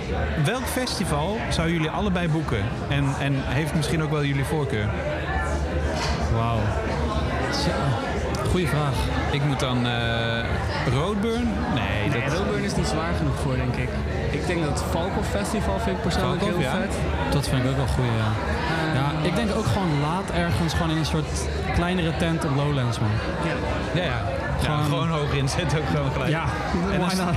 S1: Welk festival zouden jullie allebei boeken? En, en heeft misschien ook wel jullie voorkeur?
S15: Wauw. Goeie vraag.
S1: Ik moet dan eh Roadburn? Nee,
S14: Nee,
S1: dat...
S14: Roadburn is niet zwaar genoeg voor, denk ik. Ik denk dat Valkhof Festival vind ik persoonlijk
S1: Valkhof,
S14: heel
S1: ja.
S14: vet.
S15: Dat vind ik ook wel goed, ja. Ja, ik denk ook gewoon laat ergens gewoon in een soort kleinere tent op Lowlands, man.
S1: Ja, ja. Ja, gewoon hoger inzetten ook gewoon gelijk.
S15: Ja,
S1: en
S15: not?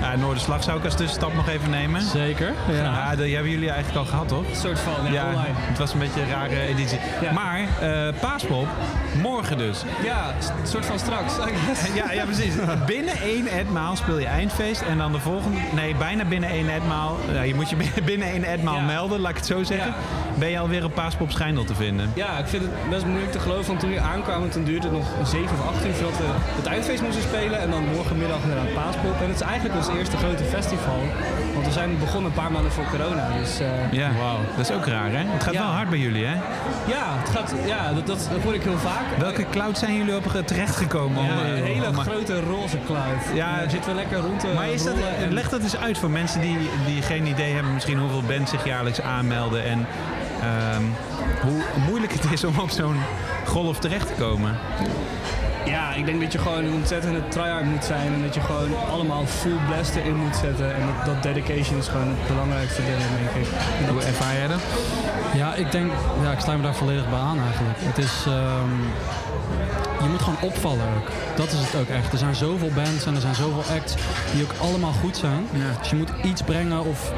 S1: Ja, Noorderslag zou ik als tussenstap nog even nemen.
S15: Zeker.
S1: Ja,
S15: Ja.
S1: die hebben jullie eigenlijk al gehad, toch?
S14: Een soort van, ja, online.
S1: Het was een beetje een rare editie. Maar eh Paaspop, morgen dus.
S14: Ja, een soort van straks. I guess.
S1: Ja, ja, precies. Binnen één etmaal speel je eindfeest. En dan de volgende... Nee, bijna binnen één etmaal. Ja, je moet je binnen- één etmaal
S14: Ja.
S1: melden, laat ik het zo zeggen. Ben je alweer op Paaspop Schijndel te vinden.
S14: Ja, ik vind het best moeilijk te geloven, want toen we aankwamen, toen duurde het nog 7 of 8 uur voordat we het eindfeest moesten spelen. En dan morgenmiddag naar het Paaspop. En het is eigenlijk ons eerste grote festival, want we zijn begonnen een paar maanden voor corona. Dus eh,
S1: Ja, dat is ook raar, hè? Het gaat
S14: Ja.
S1: wel hard bij jullie, hè?
S14: ja, het gaat, ja dat, dat, dat hoor ik heel vaak.
S1: Welke cloud zijn jullie op terechtgekomen?
S14: Ja,
S1: om, eh,
S14: een hele
S1: om-
S14: grote roze cloud.
S1: Ja,
S14: Ja, zitten we lekker rond te
S1: Maar is dat,
S14: en-
S1: leg dat eens uit voor mensen die, die geen idee hebben misschien hoeveel bands zich jaarlijks aanmelden en ehm, hoe moeilijk het is om op zo'n golf terecht te komen.
S14: Ja, ik denk dat je gewoon een ontzettende tryhard moet zijn en dat je gewoon allemaal full blast erin moet zetten. En dat, dat dedication is gewoon het belangrijkste ding, denk ik. Dat-
S1: Hoe ervaar jij dat?
S15: Ja, ik denk, ja, ik sluit me daar volledig bij aan eigenlijk. Het is, ehm, je moet gewoon opvallen ook. Dat is het ook echt. Er zijn zoveel bands en er zijn zoveel acts die ook allemaal goed zijn. Dus je moet iets brengen of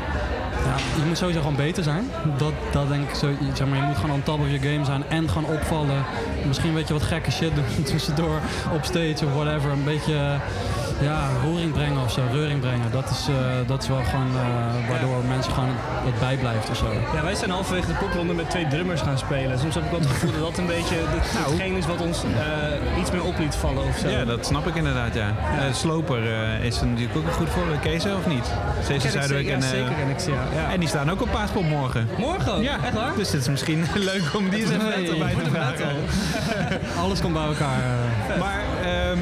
S15: ja, je moet sowieso gewoon beter zijn. Dat, dat denk ik zo. Zeg maar, je moet gewoon on top of your game zijn en gewoon opvallen. Misschien een beetje wat gekke shit doen tussendoor op stage of whatever. Een beetje ja, roering brengen of zo, reuring brengen. Dat is, eh, dat is wel gewoon eh, waardoor mensen gewoon wat bijblijft of zo.
S14: Ja, wij zijn halverwege de popronde met twee drummers gaan spelen. Soms heb ik wel het gevoel dat dat een beetje het- hetgeen is wat ons eh, iets meer op liet vallen of zo.
S1: Ja, dat snap ik inderdaad, ja. Eh, Sloper eh, is er natuurlijk ook een goed voor. Kees of niet? Zuiderwijk
S14: zeker,
S1: en...
S14: ja,
S1: eh,
S14: zeker ken ik ja. ja.
S1: En die staan ook op Paaspop morgen.
S14: Morgen ook?
S1: Ja,
S14: Echt waar?
S1: Dus het is misschien leuk om die eens even erbij te vragen.
S15: Alles komt bij elkaar. eh.
S1: Maar ehm,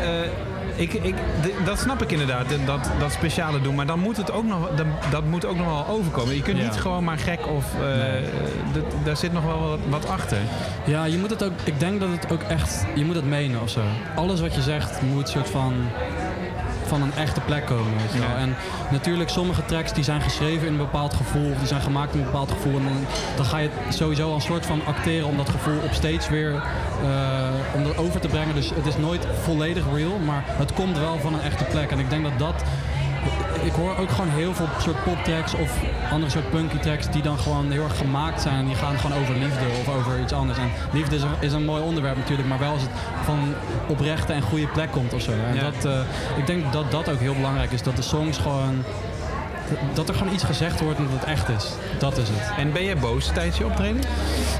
S1: eh, ik, ik, dat snap ik inderdaad, dat- dat, dat speciale doen. Maar dan moet het ook nog, dan, dat moet ook nog wel overkomen. Je kunt
S15: Ja.
S1: niet gewoon maar gek of... eh, dat- daar zit nog wel wat, wat achter.
S15: Ja, je moet het ook. Ik denk dat het ook echt. Je moet het menen of zo. Alles wat je zegt moet soort van van een echte plek komen. Weet je wel.
S1: Ja.
S15: En natuurlijk, sommige tracks die zijn geschreven in een bepaald gevoel, of die zijn gemaakt in een bepaald gevoel. En dan, dan ga je sowieso al een soort van acteren om dat gevoel op steeds weer eh, om dat over te brengen. Dus het is nooit volledig real, maar het komt wel van een echte plek. En ik denk dat dat. Ik hoor ook gewoon heel veel soort poptracks of andere soort punky tracks die dan gewoon heel erg gemaakt zijn. En die gaan gewoon over liefde of over iets anders. En liefde is een, is een mooi onderwerp natuurlijk, maar wel als het van oprechte en goede plek komt of zo. En
S1: Ja.
S15: dat, eh, ik denk dat dat ook heel belangrijk is. Dat de songs gewoon dat er gewoon iets gezegd wordt en dat het echt is. Dat is het.
S1: En ben jij boos tijdens je optreden?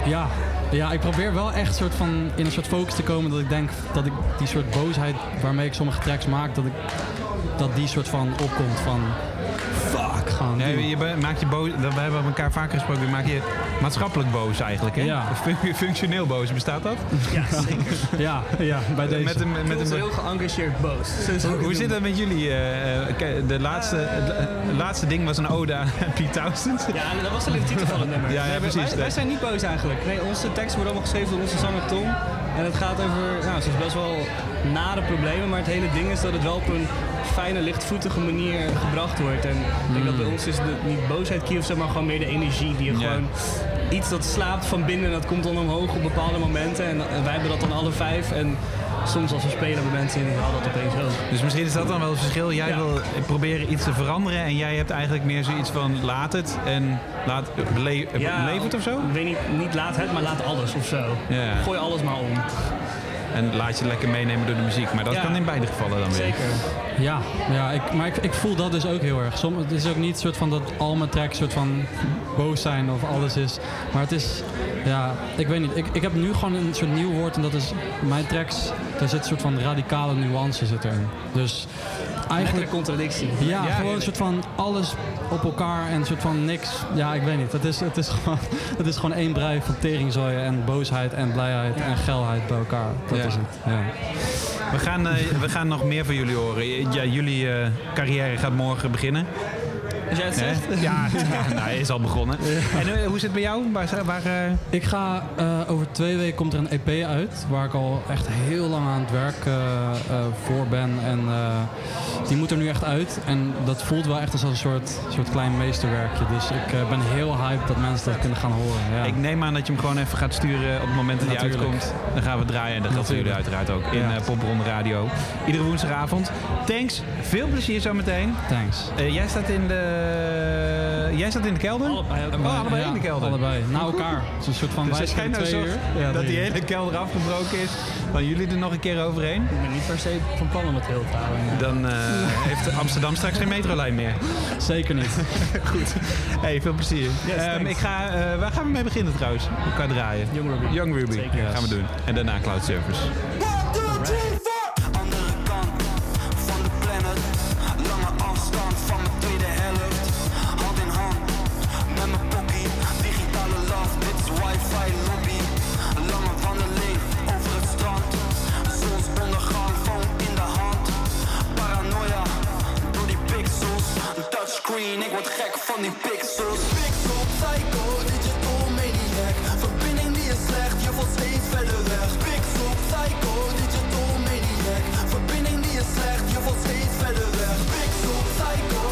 S15: Ja. Ja, ik probeer wel echt soort van in een soort focus te komen dat ik denk dat ik die soort boosheid waarmee ik sommige tracks maak, dat ik dat die soort van opkomt van fuck gewoon.
S1: Nee,
S15: doen.
S1: je maakt je boos. We hebben elkaar vaker gesproken. Je maakt je maatschappelijk boos eigenlijk. Hè?
S15: Ja.
S1: Fun- Functioneel boos, bestaat dat?
S16: Ja, zeker.
S15: Ja, ja, bij deze.
S1: Met een, met een,
S16: heel geëngageerd boos.
S1: Hoe, hoe
S16: het
S1: zit dat met jullie? eh, eh, ke- de laatste, het laatste ding was een ode aan Pete Townsend.
S14: Ja, dat was alleen de titel van het nummer.
S1: Ja, precies.
S14: Wij, wij zijn niet boos eigenlijk. Nee, onze teksten worden allemaal geschreven door onze zanger Tom. En het gaat over nou, soms best wel nare problemen. Maar het hele ding is dat het wel op een fijne, lichtvoetige manier gebracht wordt. En ik denk dat bij ons is de, niet boosheid key of zo, maar gewoon meer de energie. Die je
S1: Ja.
S14: gewoon iets dat slaapt van binnen en dat komt dan omhoog op bepaalde momenten. En, wij hebben dat dan alle vijf. En soms als we spelen hebben mensen in, haal dat opeens ook.
S1: Dus misschien is dat dan wel het verschil. Jij wil proberen iets te veranderen en jij hebt eigenlijk meer zoiets van laat het en laat bele beleef het of zo?
S14: Ik weet niet, niet laat het, maar laat alles of zo.
S1: Ja.
S14: Gooi alles maar om.
S1: En laat je lekker meenemen door de muziek. Maar dat
S14: Ja.
S1: kan in beide gevallen dan weer.
S14: Zeker.
S15: Ja, ja ik, maar ik, ik voel dat dus ook heel erg. Som, het is ook niet soort van dat al mijn tracks soort van boos zijn of alles is. Maar het is, ja, ik weet niet. Ik, ik heb nu gewoon een soort nieuw woord en dat is mijn tracks. Daar zit een soort van radicale nuance zit erin. Dus eigenlijk.
S14: contradictie.
S15: Ja, gewoon een soort van alles op elkaar en een soort van niks. Ja, ik weet niet. Het is, het is, gewoon, het is gewoon één brei van teringzooien en boosheid en blijheid en geilheid bij elkaar. Dat
S1: Ja.
S15: is het. Ja.
S1: We gaan, eh, we gaan nog meer van jullie horen. Ja, jullie eh, carrière gaat morgen beginnen.
S14: Als jij het zegt.
S1: Ja, ja, nou, hij is al begonnen. En eh, hoe zit het bij jou? Waar, waar, eh,
S15: Ik ga eh, over twee weken komt er een EP uit waar ik al echt heel lang aan het werk voor ben en die moet er nu echt uit en dat voelt wel echt als een soort, soort klein meesterwerkje. Dus ik ben heel hyped dat mensen dat kunnen gaan horen. Ja.
S1: Ik neem aan dat je hem gewoon even gaat sturen op het moment dat hij uitkomt. Dan gaan we draaien en dat geldt voor jullie uiteraard ook in
S15: Ja.
S1: Popronde Radio. Iedere woensdagavond. Thanks, veel plezier zometeen.
S15: Thanks.
S1: Jij staat in de... Jij staat in de kelder?
S14: Allebei.
S1: Oh, allebei
S15: Ja,
S1: in de kelder.
S15: Allebei. Na elkaar. Het is een soort van
S1: Dus
S15: wij
S1: als jij
S15: zijn
S1: nou
S15: twee
S1: zorgt
S15: uur. Ja,
S1: dat die hele kelder afgebroken is, dan jullie er nog een keer overheen,
S14: Ik ben niet per se van plan om het heel te houden.
S1: dan eh, heeft Amsterdam straks geen metrolijn meer.
S15: Zeker niet.
S1: Goed. Hey, veel plezier.
S14: Yes,
S1: Ehm, ik ga, eh, waar gaan we mee beginnen trouwens? Qua draaien.
S14: Young Ruby.
S1: Young Ruby.
S14: Zeker.
S1: Ja, gaan we doen. En daarna Cloud Service.
S17: Andere kant van de planet. Lange afstand van mijn tweede helft. Wifi lobby. Een lange over het strand. Zonsondergang, phone in de hand. Paranoia door die pixels. Een touchscreen, ik word gek van die pixels. Pixel, psycho, digital maniac. Verbinding die is slecht, je valt steeds verder weg. Pixel, psycho, digital maniac. Verbinding die is slecht, je valt steeds verder weg. Pixel, psycho.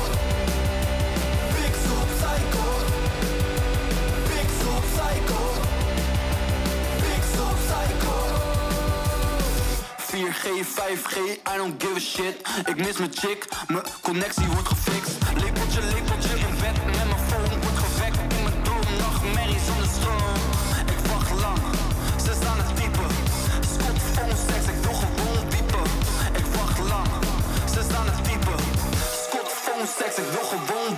S17: Pixel, psycho. Pixel, psycho. 4G, 5G, I don't give a shit. Ik mis mijn chick, mijn connectie wordt gefixt. Lepeltje, lepeltje in bed met mijn phone wordt gewekt. In mijn droom, nachtmerries zonder stroom. Ik wacht lang, ze staan het typen. Scott phone sex, ik wil gewoon piepen. Ik wacht lang, ze staan het typen. Scott phone sex, ik wil gewoon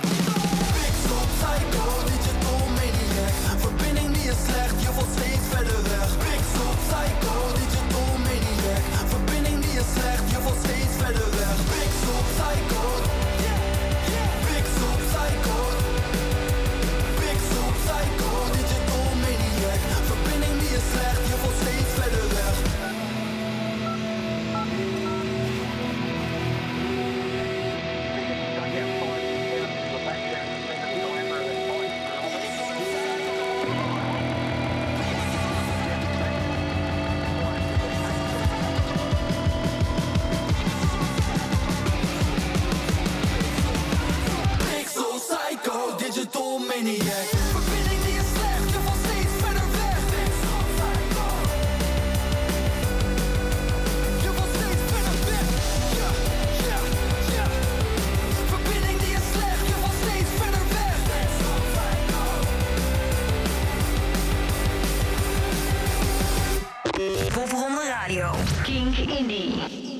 S17: Pixel, psycho, digital maniac. Verbinding die is slecht, je valt steeds verder weg. Pixel, psycho, slecht, je valt steeds verder weg. Big Pixel Psycho. Big Pixel Psycho. Big Pixel Psycho. Digital maniac. Verbinding die is slecht, je valt steeds verder weg. Radio. King Indie.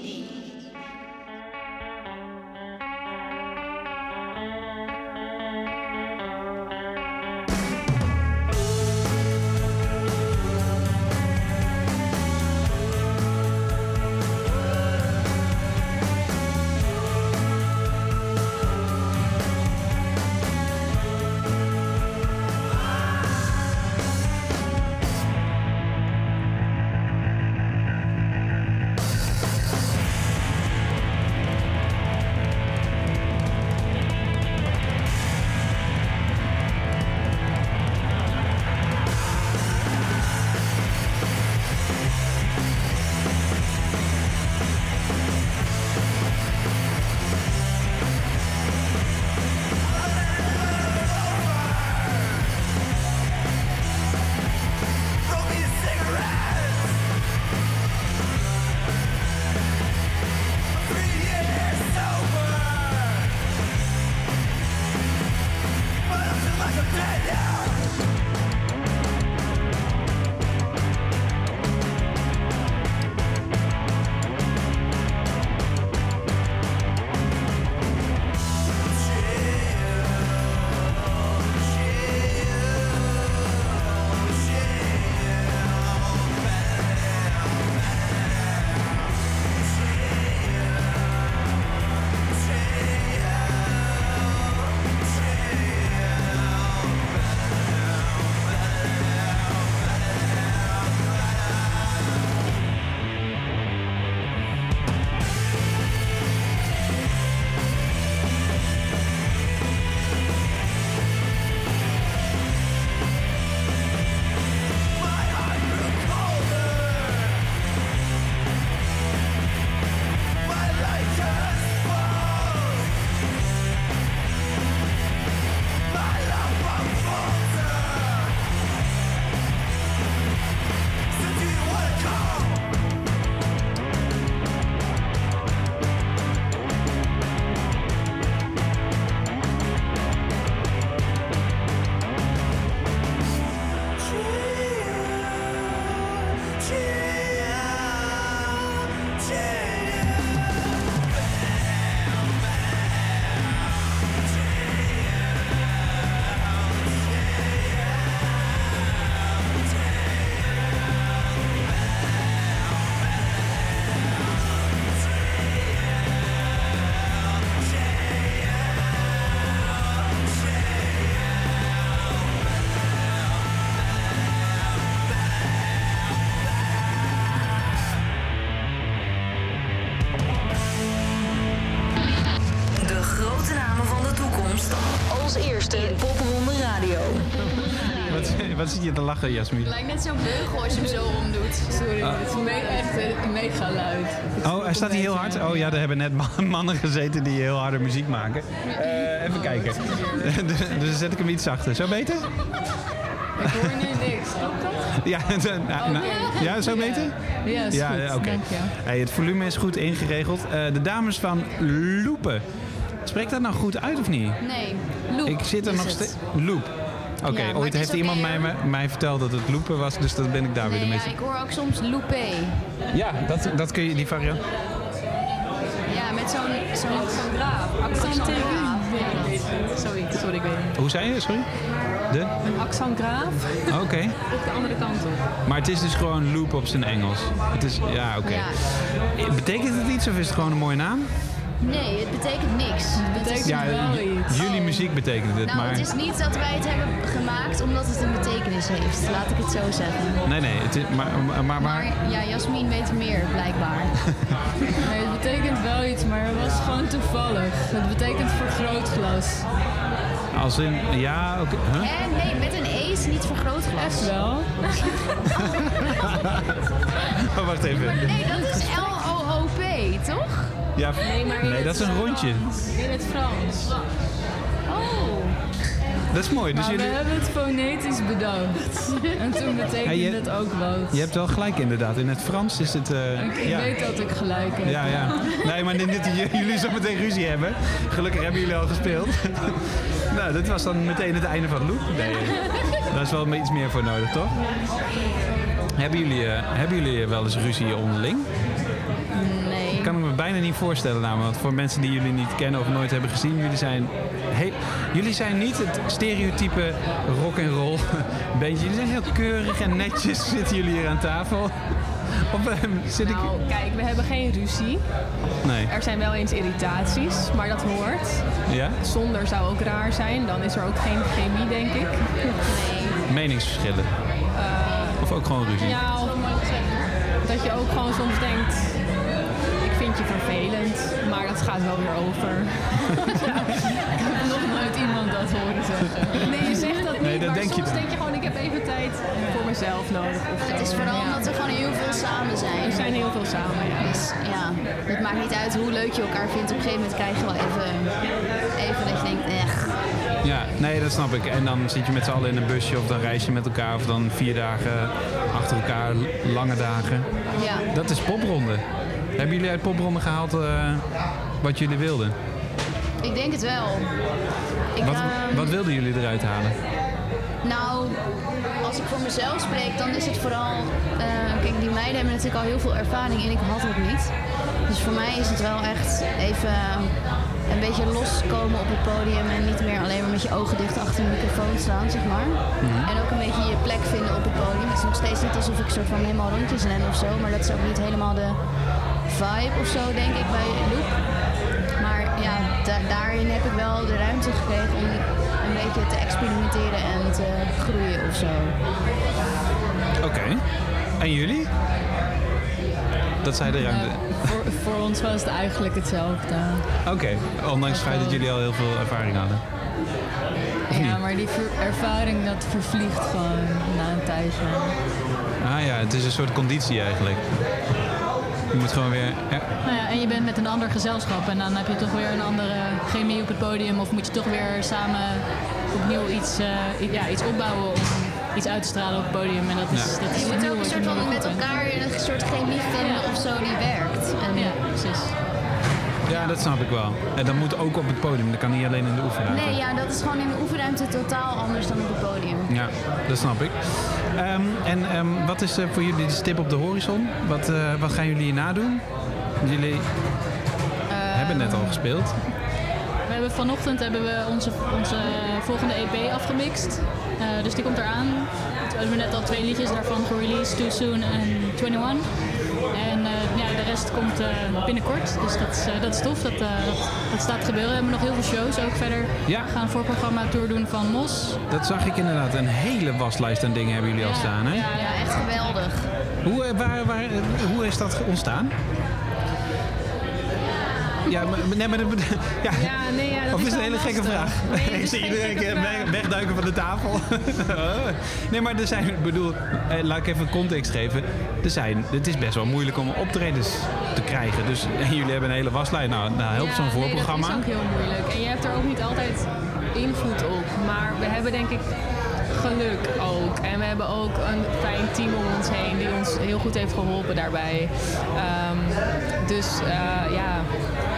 S5: Als eerste in Popronde Radio.
S1: Wat, wat zit je te lachen, Jasmin?
S18: lijkt net zo'n beugel als je hem zo omdoet. Sorry,
S1: Ah.
S18: het is me echt mega luid.
S1: Oh, hij staat hier heel hard? Oh ja, daar hebben net man- mannen gezeten die heel harde muziek maken. Eh, even kijken. dus, dus dan zet ik hem iets zachter. Zo beter?
S18: Ik hoor nu niks. Klopt dat?
S1: Ja, de- nou, nou, ja zo beter?
S18: Ja,
S1: ja,
S18: goed.
S1: ja, oké. Hey, het volume is goed ingeregeld. Eh, de dames van Loepen. Spreekt dat nou goed uit of niet?
S18: Nee, loop
S1: ik zit er
S18: is
S1: nog steeds. Loop. Oké,
S18: Ja,
S1: ooit heeft iemand mij, mij verteld dat het loepen was, dus dan ben ik daar weer
S18: Nee,
S1: mee.
S18: ja, ik hoor ook soms loupé.
S1: Ja, dat, dat kun je, die variant.
S18: Ja, met zo'n zo'n graaf. Accent. Zoiets, sorry, ik weet niet.
S1: Hoe zei je, sorry? De?
S18: Een accent graaf
S1: Oké.
S18: op de andere kant op.
S1: Maar het is dus gewoon loop op zijn Engels. Het is, ja, oké. Betekent het iets of is het gewoon een mooie naam?
S18: Nee, het betekent niks. Het betekent
S1: Ja,
S18: wel iets.
S1: jullie muziek betekent het,
S18: Nou,
S1: maar...
S18: het is niet dat wij het hebben gemaakt omdat het een betekenis heeft. Laat ik het zo zeggen.
S1: Nee, nee, het is, maar, maar, maar,
S18: Maar ja, Jasmin weet meer, blijkbaar.
S19: Nee, het betekent wel iets, maar het was gewoon toevallig. Het betekent vergrootglas.
S1: als in, ja, oké. huh?
S18: Hè? Nee, met een E is niet vergrootglas.
S19: Echt wel?
S1: Oh, wacht even.
S18: Nee, dat is L-O-O-P, toch?
S1: Ja,
S19: Nee, maar
S1: nee, dat is een rondje.
S19: In het Frans.
S18: Oh.
S1: Dat is mooi. Dus
S19: maar
S1: jullie,
S19: we hebben het fonetisch bedacht. En toen betekende
S1: Ja, je-
S19: het ook wat.
S1: je hebt wel gelijk inderdaad. In het Frans is het... eh,
S19: Ik, ik
S1: ja.
S19: weet dat ik gelijk heb.
S1: Ja, ja. Nee, maar dat j- jullie zo meteen ruzie hebben. Gelukkig hebben jullie al gespeeld. nou, dit was dan meteen het einde van loop. Nee, daar is wel iets meer voor nodig, toch? Hebben jullie, eh, hebben jullie wel eens ruzie onderling?
S18: Nee.
S1: Ik kan me bijna niet voorstellen namelijk. Want voor mensen die jullie niet kennen of nooit hebben gezien, jullie zijn, he- jullie zijn niet het stereotype rock and roll bandje. Jullie zijn heel keurig en netjes zitten jullie hier aan tafel. Of eh, zit ik...
S19: Nou, kijk, we hebben geen ruzie.
S1: Nee.
S19: Er zijn wel eens irritaties, maar dat hoort.
S1: Ja?
S19: Zonder zou ook raar zijn. Dan is er ook geen chemie, denk ik.
S1: Meningsverschillen. Of ook gewoon ruzie?
S19: Ja, of dat je ook gewoon soms denkt... Je vervelend, maar dat gaat wel weer over. ik heb nog nooit iemand dat horen zeggen. Nee, je zegt dat niet,
S1: Nee, dat
S19: maar
S1: denk je
S19: soms
S1: dan.
S19: denk je gewoon... Ik heb even tijd voor mezelf nodig. Of
S18: Het
S19: zo.
S18: is vooral
S19: Ja.
S18: omdat we gewoon heel veel samen zijn.
S19: We zijn heel veel samen, ja.
S18: Dus ja, het maakt niet uit hoe leuk je elkaar vindt. Op een gegeven moment krijg je wel even, even dat je denkt, echt.
S1: Ja, nee, dat snap ik. En dan zit je met z'n allen in een busje of dan reis je met elkaar of dan vier dagen achter elkaar, lange dagen.
S18: Ja.
S1: Dat is popronde. Hebben jullie uit popronde gehaald eh, wat jullie wilden?
S18: Ik denk het wel. Ik,
S1: Wat,
S18: ehm,
S1: wat wilden jullie eruit halen?
S18: Nou, als ik voor mezelf spreek, dan is het vooral... eh, kijk, die meiden hebben natuurlijk al heel veel ervaring en ik had het niet. Dus voor mij is het wel echt even een beetje loskomen op het podium en niet meer alleen maar met je ogen dicht achter een microfoon staan, zeg maar. En ook een beetje je plek vinden op het podium. Het is nog steeds niet alsof ik soort van helemaal rondjes ren of zo, maar dat is ook niet helemaal de vibe of zo, denk ik, bij Loop. Maar ja, da- daarin heb ik wel de ruimte gekregen om een beetje te experimenteren en te groeien of zo.
S1: Oké. En jullie? Dat zij de ruimte.
S19: Voor, voor ons was het eigenlijk hetzelfde.
S1: Oké, ondanks het feit dat jullie al heel veel ervaring hadden.
S19: Ja, maar die ervaring dat vervliegt gewoon na een tijdje.
S1: Ah ja, het is een soort conditie eigenlijk. Je moet gewoon weer. Ja.
S7: Nou ja, en je bent met een ander gezelschap en dan heb je toch weer een andere chemie op het podium. Of moet je toch weer samen opnieuw iets, eh, ja, iets opbouwen om iets uit te stralen op het podium. En dat is,
S1: Ja.
S7: dat is
S18: Je moet ook een
S7: wat
S18: soort van met elkaar een soort chemie vinden of zo die werkt. En
S7: Ja, precies.
S1: Ja, dat snap ik wel. En dat moet ook op het podium, dat kan niet alleen in de oefenruimte.
S18: Nee, ja, dat is gewoon in de oefenruimte totaal anders dan op het podium.
S1: Ja, dat snap ik. Ehm, en ehm, wat is eh, voor jullie de stip op de horizon? Wat, eh, wat gaan jullie hierna doen? Jullie hebben net al gespeeld.
S7: We hebben vanochtend hebben we onze, onze volgende EP afgemixt. Eh, dus die komt eraan. We hebben net al twee liedjes daarvan gereleased, Too Soon en 21. En de rest komt eh, binnenkort. Dus dat is, eh, dat is tof. Dat, eh, dat, dat staat te gebeuren. We hebben nog heel veel shows ook verder.
S1: Ja.
S7: We gaan een voorprogramma tour doen van Mos.
S1: Dat zag ik inderdaad. Een hele waslijst aan dingen hebben jullie al staan. Hè?
S18: Ja, echt geweldig.
S1: Hoe, waar, waar, hoe is dat ontstaan? Ja, maar, nee, maar... dat- Ja.
S19: Ja, nee, ja, dat
S1: of is een hele gekke
S19: lastig.
S1: vraag?
S19: Nee, is
S1: zie iedereen keer weg- wegduiken van de tafel. nee, maar er zijn, ik bedoel, eh, laat ik even context geven. Er zijn, het is best wel moeilijk om optredens te krijgen. Dus jullie hebben een hele waslijn. Nou, nou helpt zo'n voorprogramma.
S19: Nee, dat is ook heel moeilijk. En je hebt er ook niet altijd invloed op. Maar we hebben denk ik geluk ook. En we hebben ook een fijn team om ons heen die ons heel goed heeft geholpen daarbij. Ehm, dus eh, ja,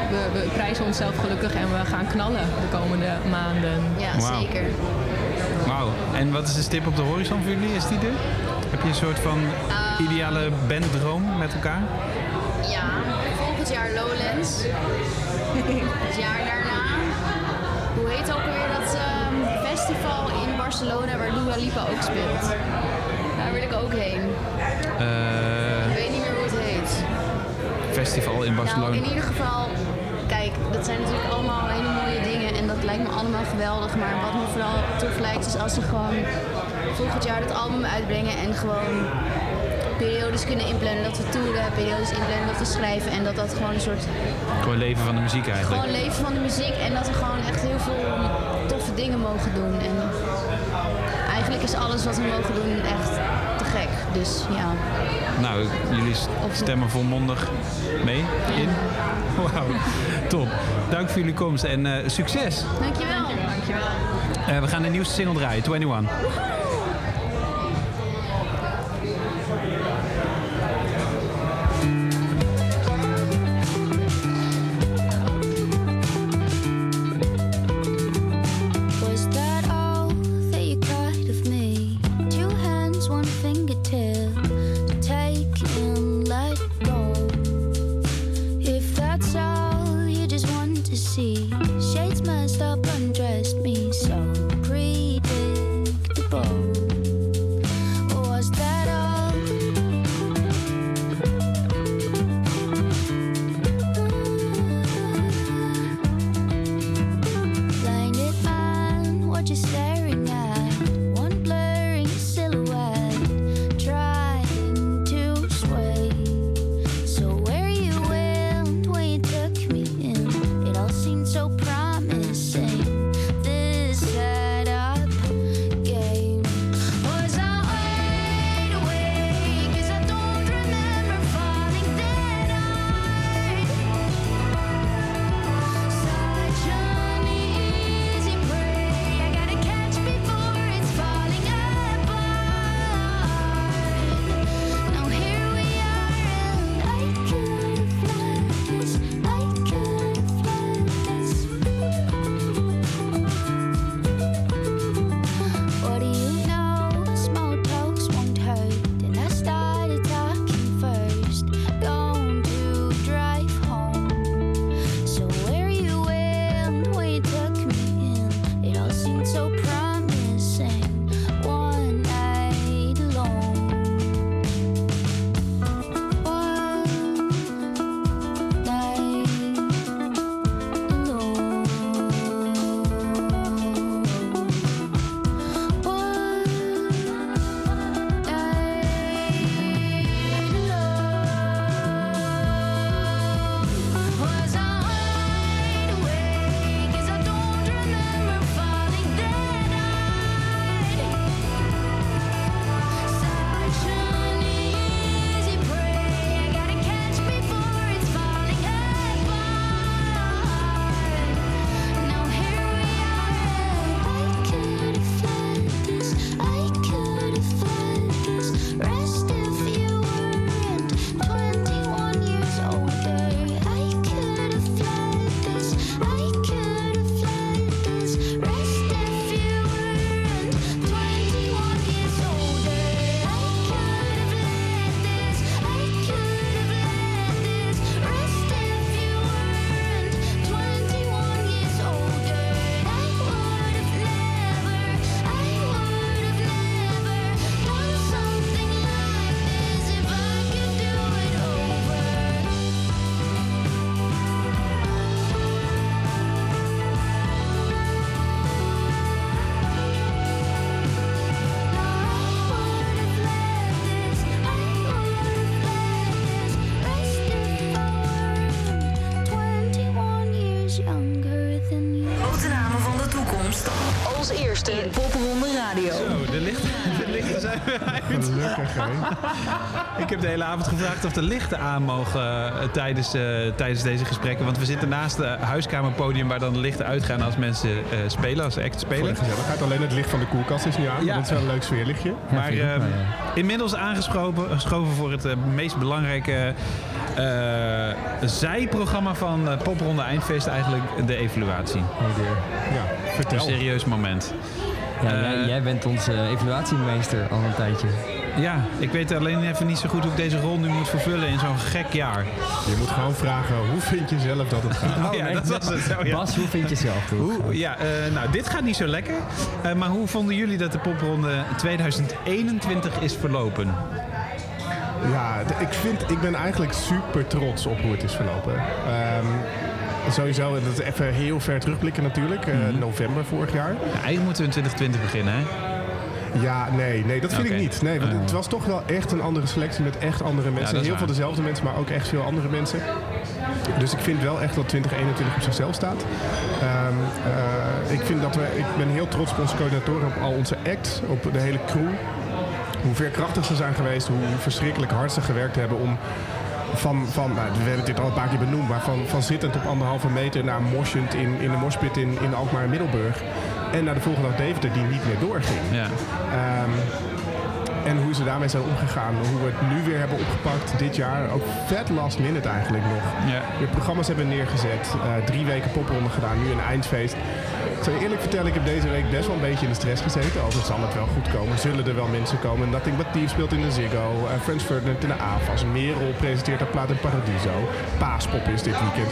S19: we, we prijzen onszelf gelukkig en we gaan knallen de komende maanden.
S18: Ja,
S1: Wauw.
S18: zeker.
S1: Wauw. En wat is de stip op de horizon voor jullie? Is die er? Heb je een soort van
S18: Ah.
S1: ideale banddroom met elkaar?
S18: Ja, volgend jaar Lowlands. Het jaar daarna. Hoe heet ook alweer dat ehm, festival in Barcelona waar Dua Lipa ook speelt? Daar wil ik ook heen.
S1: Eh, festival in Barcelona.
S18: Nou, in ieder geval, kijk, dat zijn natuurlijk allemaal hele mooie dingen en dat lijkt me allemaal geweldig. Maar wat me vooral tof lijkt is als ze gewoon volgend jaar dat album uitbrengen en gewoon periodes kunnen inplannen dat we toeren, periodes inplannen dat we schrijven en dat dat gewoon een soort
S1: Gewoon leven van de muziek eigenlijk.
S18: gewoon leven van de muziek en dat we gewoon echt heel veel toffe dingen mogen doen. En eigenlijk is alles wat we mogen doen echt Dus ja.
S1: Nou, jullie stemmen volmondig mee in. Wauw, top. Dank voor jullie komst en eh, succes.
S18: Dankjewel. Dankjewel.
S1: Eh, we gaan de nieuwste single draaien, 21.
S20: Gelukkig?
S1: Ik heb de hele avond gevraagd of de lichten aan mogen eh, tijdens, eh, tijdens deze gesprekken. Want we zitten naast het huiskamerpodium waar dan de lichten uitgaan als mensen eh, spelen, als act
S20: Voor
S1: spelen.
S20: de gezelligheid. Alleen het licht van de koelkast is niet aan.
S1: Ja.
S20: Dat is wel een leuk sfeerlichtje.
S1: Maar eh, inmiddels aangeschoven geschoven voor het meest belangrijke eh, zijprogramma van Popronde Eindfeest, eigenlijk de evaluatie.
S20: Ja, vertel.
S1: Een serieus moment.
S4: Ja, jij, jij bent onze evaluatiemeester al een tijdje.
S1: Ja, ik weet alleen even niet zo goed hoe ik deze rol nu moet vervullen in zo'n gek jaar.
S20: Je moet gewoon vragen, hoe vind je zelf dat het gaat?
S1: Oh, ja, dat was het. zo, ja.
S4: Bas, hoe vind je zelf toe?
S1: Hoe, ja, eh, nou, dit gaat niet zo lekker. Eh, maar hoe vonden jullie dat de popronde 2021 is verlopen?
S20: Ja, ik, vind, ik ben eigenlijk super trots op hoe het is verlopen. Ehm, sowieso, dat is even heel ver terugblikken natuurlijk. eh,
S1: Mhm.
S20: November vorig jaar.
S1: eigenlijk moeten we in 2020 beginnen, hè?
S20: Ja, nee, nee dat vind ik niet. Nee, want
S1: Oh.
S20: het was toch wel echt een andere selectie met echt andere mensen. heel veel dezelfde mensen, maar ook echt veel andere mensen. Dus ik vind wel echt dat 2021 op zichzelf staat. Ehm, eh, ik, vind dat we, ik ben heel trots op onze coördinatoren, op al onze acts, op de hele crew. Hoe veerkrachtig ze zijn geweest, hoe verschrikkelijk hard ze gewerkt hebben om van, van nou, we hebben dit al een paar keer benoemd, maar van, van zittend op anderhalve meter naar moshend in, in de moshpit in, in Alkmaar en Middelburg. En naar de volgende dag Deventer die niet meer doorging.
S1: Ja.
S20: Ehm, en hoe ze daarmee zijn omgegaan, hoe we het nu weer hebben opgepakt dit jaar. Ook vet last minute eigenlijk nog.
S1: Ja.
S20: Weer programma's hebben neergezet, eh, drie weken popronde gedaan, nu een eindfeest. Ik je eerlijk vertellen, ik heb deze week best wel een beetje in de stress gezeten. Overigens zal het wel goed komen, zullen er wel mensen komen. Nothing But Thieves speelt in de Ziggo, uh, Frans Ferdinand in de AFAS, Merel presenteert haar plaat in Paradiso, Paaspop is dit weekend.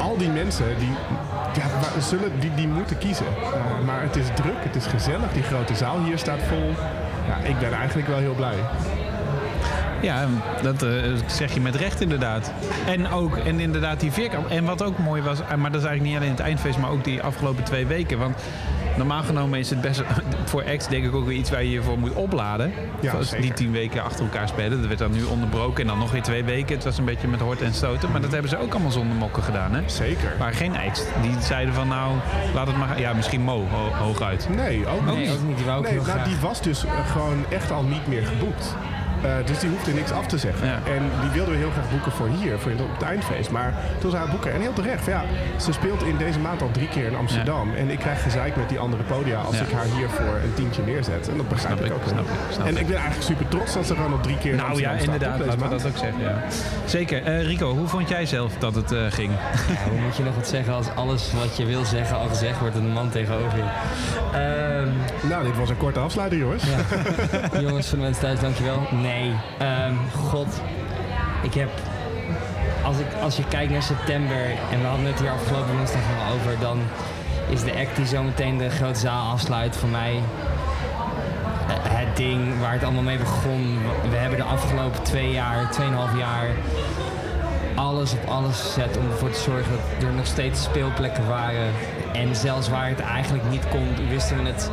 S20: Al die mensen, die, ja, zullen, die, die moeten kiezen. Eh, maar het is druk, het is gezellig, die grote zaal hier staat vol. Ja, ik ben eigenlijk wel heel blij.
S1: Ja, dat eh, zeg je met recht inderdaad. En ook, en inderdaad die veerkant. En wat ook mooi was, eh, maar dat is eigenlijk niet alleen het eindfeest, maar ook die afgelopen twee weken. Want normaal genomen is het best, voor acts denk ik ook weer iets waar je je voor moet opladen.
S20: Ja,
S1: Als die tien weken achter elkaar spelen. Dat werd dan nu onderbroken en dan nog weer twee weken. Het was een beetje met hort en stoten. Maar dat hebben ze ook allemaal zonder mokken gedaan, hè?
S20: Zeker.
S1: Maar geen acts. Die zeiden van nou, laat het maar... Ja, misschien Mo, ho- hooguit.
S20: Nee, ook
S1: Ook
S20: niet.
S1: niet.
S4: Die
S20: nee, nou, die was dus eh, gewoon echt al niet meer geboekt. Eh, dus die hoefde niks af te zeggen. En die wilden we heel graag boeken voor hier, voor in- op het eindfeest. Maar toen zei hij boeken. En heel terecht. van Ja, ze speelt in deze maand al drie keer in Amsterdam. En ik krijg gezeik met die andere podia als
S1: Ja.
S20: ik haar hiervoor een tientje neerzet. En dat begrijp
S1: Snap
S20: ik, ook wel.
S1: snap ik, snap
S20: en
S1: ik.
S20: ik ben eigenlijk super trots dat ze gewoon al drie keer in
S1: Nou ja,
S20: Amsterdam staat.
S1: inderdaad.
S20: op deze
S1: Laten we dat ook zeggen. Ja. Zeker. Eh, Rico, hoe vond jij zelf dat het eh, ging?
S4: Ja, hoe moet je nog wat zeggen als alles wat je wil zeggen al gezegd wordt en een man tegenover je? Ehm,
S20: nou, dit was een korte afsluiting, jongens.
S4: jongens van de mensen thuis, dankjewel. Nee, Ehm, god. Ik heb... Als, ik, als je kijkt naar september, en we hadden het hier afgelopen woensdag nog over, dan is de act die zometeen de grote zaal afsluit voor mij eh, het ding waar het allemaal mee begon. We hebben de afgelopen twee jaar, tweeënhalf jaar alles op alles gezet om ervoor te zorgen dat er nog steeds speelplekken waren. En zelfs waar het eigenlijk niet kon, wisten we het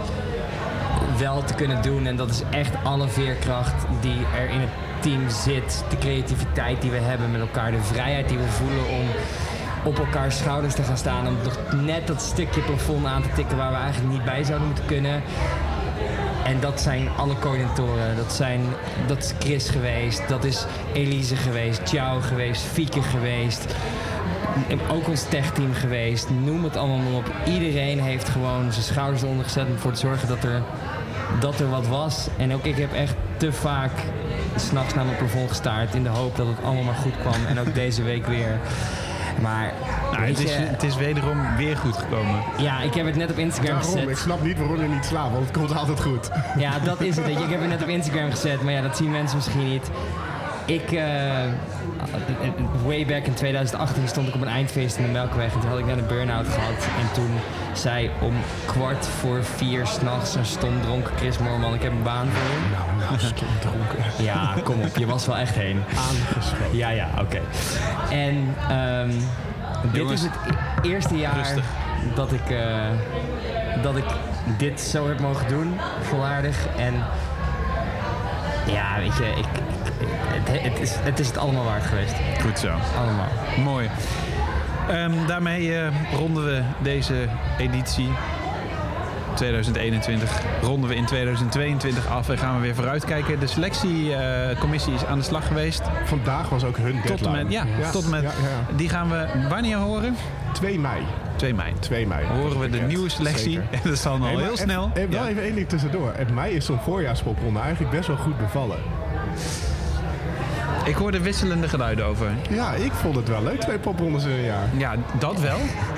S4: wel te kunnen doen. En dat is echt alle veerkracht die er in het team zit. De creativiteit die we hebben met elkaar. De vrijheid die we voelen om op elkaars schouders te gaan staan. Om nog net dat stukje plafond aan te tikken waar we eigenlijk niet bij zouden moeten kunnen. En dat zijn alle coördinatoren. Dat, zijn, dat is Chris geweest, dat is Elise geweest, Ciao geweest, Fieke geweest. Ook ons techteam geweest. Noem het allemaal maar op. Iedereen heeft gewoon zijn schouders eronder gezet om ervoor te zorgen dat er, dat er wat was. En ook ik heb echt te vaak s'nachts naar mijn plafond gestaard in de hoop dat het allemaal maar goed kwam. En ook deze week weer. Maar
S1: Nou, het, is,
S4: je,
S1: het is wederom weer goed gekomen.
S4: ja, ik heb het net op Instagram
S20: Daarom,
S4: gezet.
S20: ik snap niet waarom je niet slaapt, want het komt altijd goed.
S4: Ja, dat is het. Ik heb het net op Instagram gezet, maar ja, dat zien mensen misschien niet. Ik, eh, way back in 2018 stond ik op een eindfeest in de Melkweg en toen had ik net een burn-out gehad. En toen zei om kwart voor vier s'nachts een stom dronken Chris Moorman, ik heb een baan voor je.
S20: Nou, nou, stom dronken.
S4: Ja, kom op, je was wel echt heen.
S20: Aangeschoten.
S4: Ja, ja, oké. En ehm, dit is het eerste jaar
S1: rustig.
S4: dat ik, eh, dat ik dit zo heb mogen doen, volwaardig. En ja, weet je, ik- het, het, is, het is het allemaal waard geweest.
S1: Goed zo.
S4: Allemaal.
S1: Mooi. Ehm, daarmee eh, ronden we deze editie 2021 ronden we in 2022 af en gaan we weer vooruitkijken. De selectiecommissie is aan de slag geweest.
S20: Vandaag was ook hun
S1: Tot en
S20: deadline.
S1: met, ja, tot en met.
S20: Ja, ja.
S1: Die gaan we wanneer horen?
S20: 2 mei.
S1: 2 mei.
S20: 2 mei.
S1: Horen we de nieuwe selectie. En dat is dan al
S20: Hey,
S1: heel
S20: even-
S1: snel.
S20: hey, wel
S1: Ja.
S20: even één ding tussendoor. En mij is zo'n voorjaarspopronde eigenlijk best wel goed bevallen.
S1: Ik hoorde wisselende geluiden over.
S20: Ja, ik vond het wel leuk. Twee poprondes in een jaar.
S1: Ja, dat wel.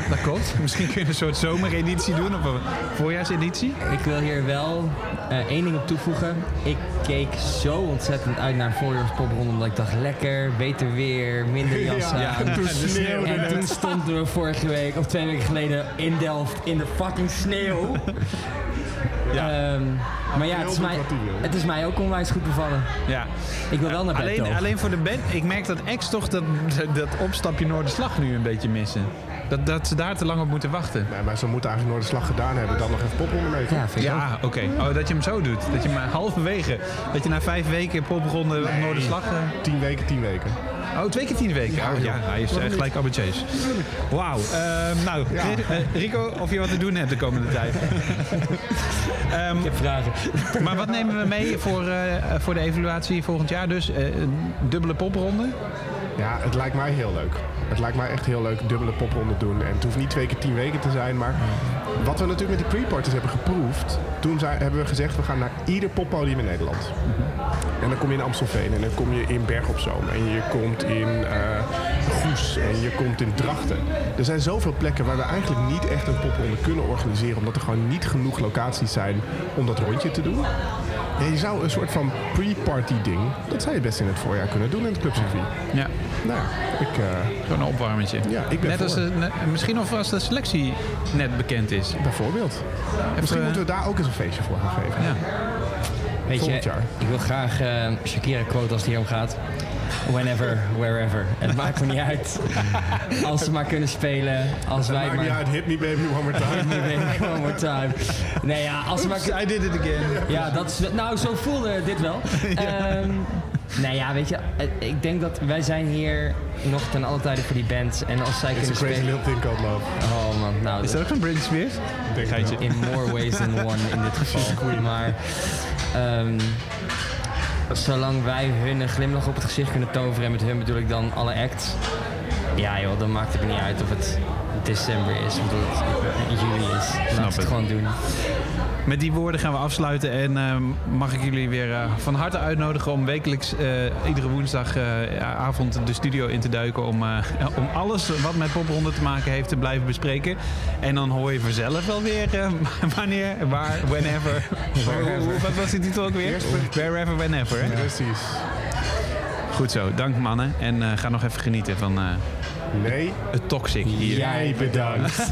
S1: Dat klopt. Misschien kun je een soort zomereditie doen of een voorjaarseditie.
S4: Ik wil hier wel eh, één ding op toevoegen. Ik keek zo ontzettend uit naar een voorjaarspopronde. Omdat ik dacht, lekker, beter weer, minder jas
S20: Ja,
S4: aan.
S20: en toen sneeuwde
S4: En toen stonden we vorige week, of twee weken geleden, in Delft in de fucking sneeuw. Ehm, maar ja, het is, mij, het is mij ook onwijs goed bevallen.
S1: Ja.
S4: Ik wil wel naar bed
S1: Alleen,
S4: toch?
S1: alleen voor de band. Ik merk dat X toch dat, dat opstapje Noorderslag nu een beetje missen. Dat, dat ze daar te lang op moeten wachten.
S20: Nee, maar ze moeten eigenlijk Noorderslag gedaan hebben. Dan nog even popronde mee.
S4: Ja,
S1: Ja, oké. Oh, dat je hem zo doet. Dat je hem halverwege. Dat je na vijf weken popronde op Noorderslag... eh,
S20: Tien weken, tien weken.
S1: Oh, twee keer tien weken.
S20: Ja,
S1: oh, hij is
S20: niet?
S1: gelijk ambitieus. Wauw. Ehm, nou,
S20: Ja.
S1: eh, Rico, of je wat te doen hebt de komende tijd. Ehm,
S4: Ik heb vragen.
S1: maar wat nemen we mee voor, eh, voor de evaluatie volgend jaar? Dus eh, een dubbele popronde.
S20: Ja, het lijkt mij heel leuk. Het lijkt mij echt heel leuk dubbele popronde doen. En het hoeft niet twee keer tien weken te zijn, maar wat we natuurlijk met die pre-parties hebben geproefd, toen hebben we gezegd we gaan naar ieder poppodium in Nederland. En dan kom je in Amstelveen en dan kom je in Berg op Zoom en je komt in eh, Goes en je komt in Drachten. Er zijn zoveel plekken waar we eigenlijk niet echt een popronde kunnen organiseren, omdat er gewoon niet genoeg locaties zijn om dat rondje te doen. En je zou een soort van pre-party ding, dat zou je best in het voorjaar kunnen doen in het clubcircuit.
S1: Ja.
S20: Nou, ik... eh,
S1: Gewoon een opwarmetje.
S20: Ja, ik ben
S1: net als de, ne- misschien nog als de selectie net bekend is.
S20: Bijvoorbeeld. Misschien moeten we daar ook eens een feestje voor gaan geven.
S1: Ja.
S4: Weet je,
S20: Volgend jaar.
S4: ik wil graag eh, Shakira quote als het hier om gaat. Whenever, wherever. Het maakt me niet uit. Als ze maar kunnen spelen. Als wij
S20: Maakt
S4: maar...
S20: niet uit, hit me baby one more time.
S4: Hit me baby one more time. Nee ja, als ze maar...
S1: I did it again.
S4: Ja, dat is... Nou, zo voelde dit wel. Ehm nou ja, weet je, eh, ik denk dat wij zijn hier nog ten alle tijde voor die band. En als zij
S20: It's a
S4: kunnen
S20: crazy
S4: spelen...
S20: little thing called love.
S4: Oh man, nou...
S1: Is dat ook van Britney Spears? Geitje.
S4: In more ways than one in dit geval. Maar ehm, zolang wij hun een glimlach op het gezicht kunnen toveren, en met hun bedoel ik dan alle acts. Ja joh, dan maakt het me niet uit of het december is of dat het juli is. Laat
S1: Snap
S4: het
S1: het.
S4: gewoon doen.
S1: Met die woorden gaan we afsluiten en ehm, mag ik jullie weer eh, van harte uitnodigen om wekelijks eh, iedere woensdagavond de studio in te duiken om, eh, om alles wat met popronde te maken heeft te blijven bespreken. En dan hoor je vanzelf wel weer eh, wanneer, waar, whenever. Wat was die titel ook weer? Wherever, whenever. Hè?
S20: Precies.
S1: Goed zo, dank mannen. En eh, ga nog even genieten van eh,
S20: Nee,
S1: het toxic hier.
S20: jij bedankt.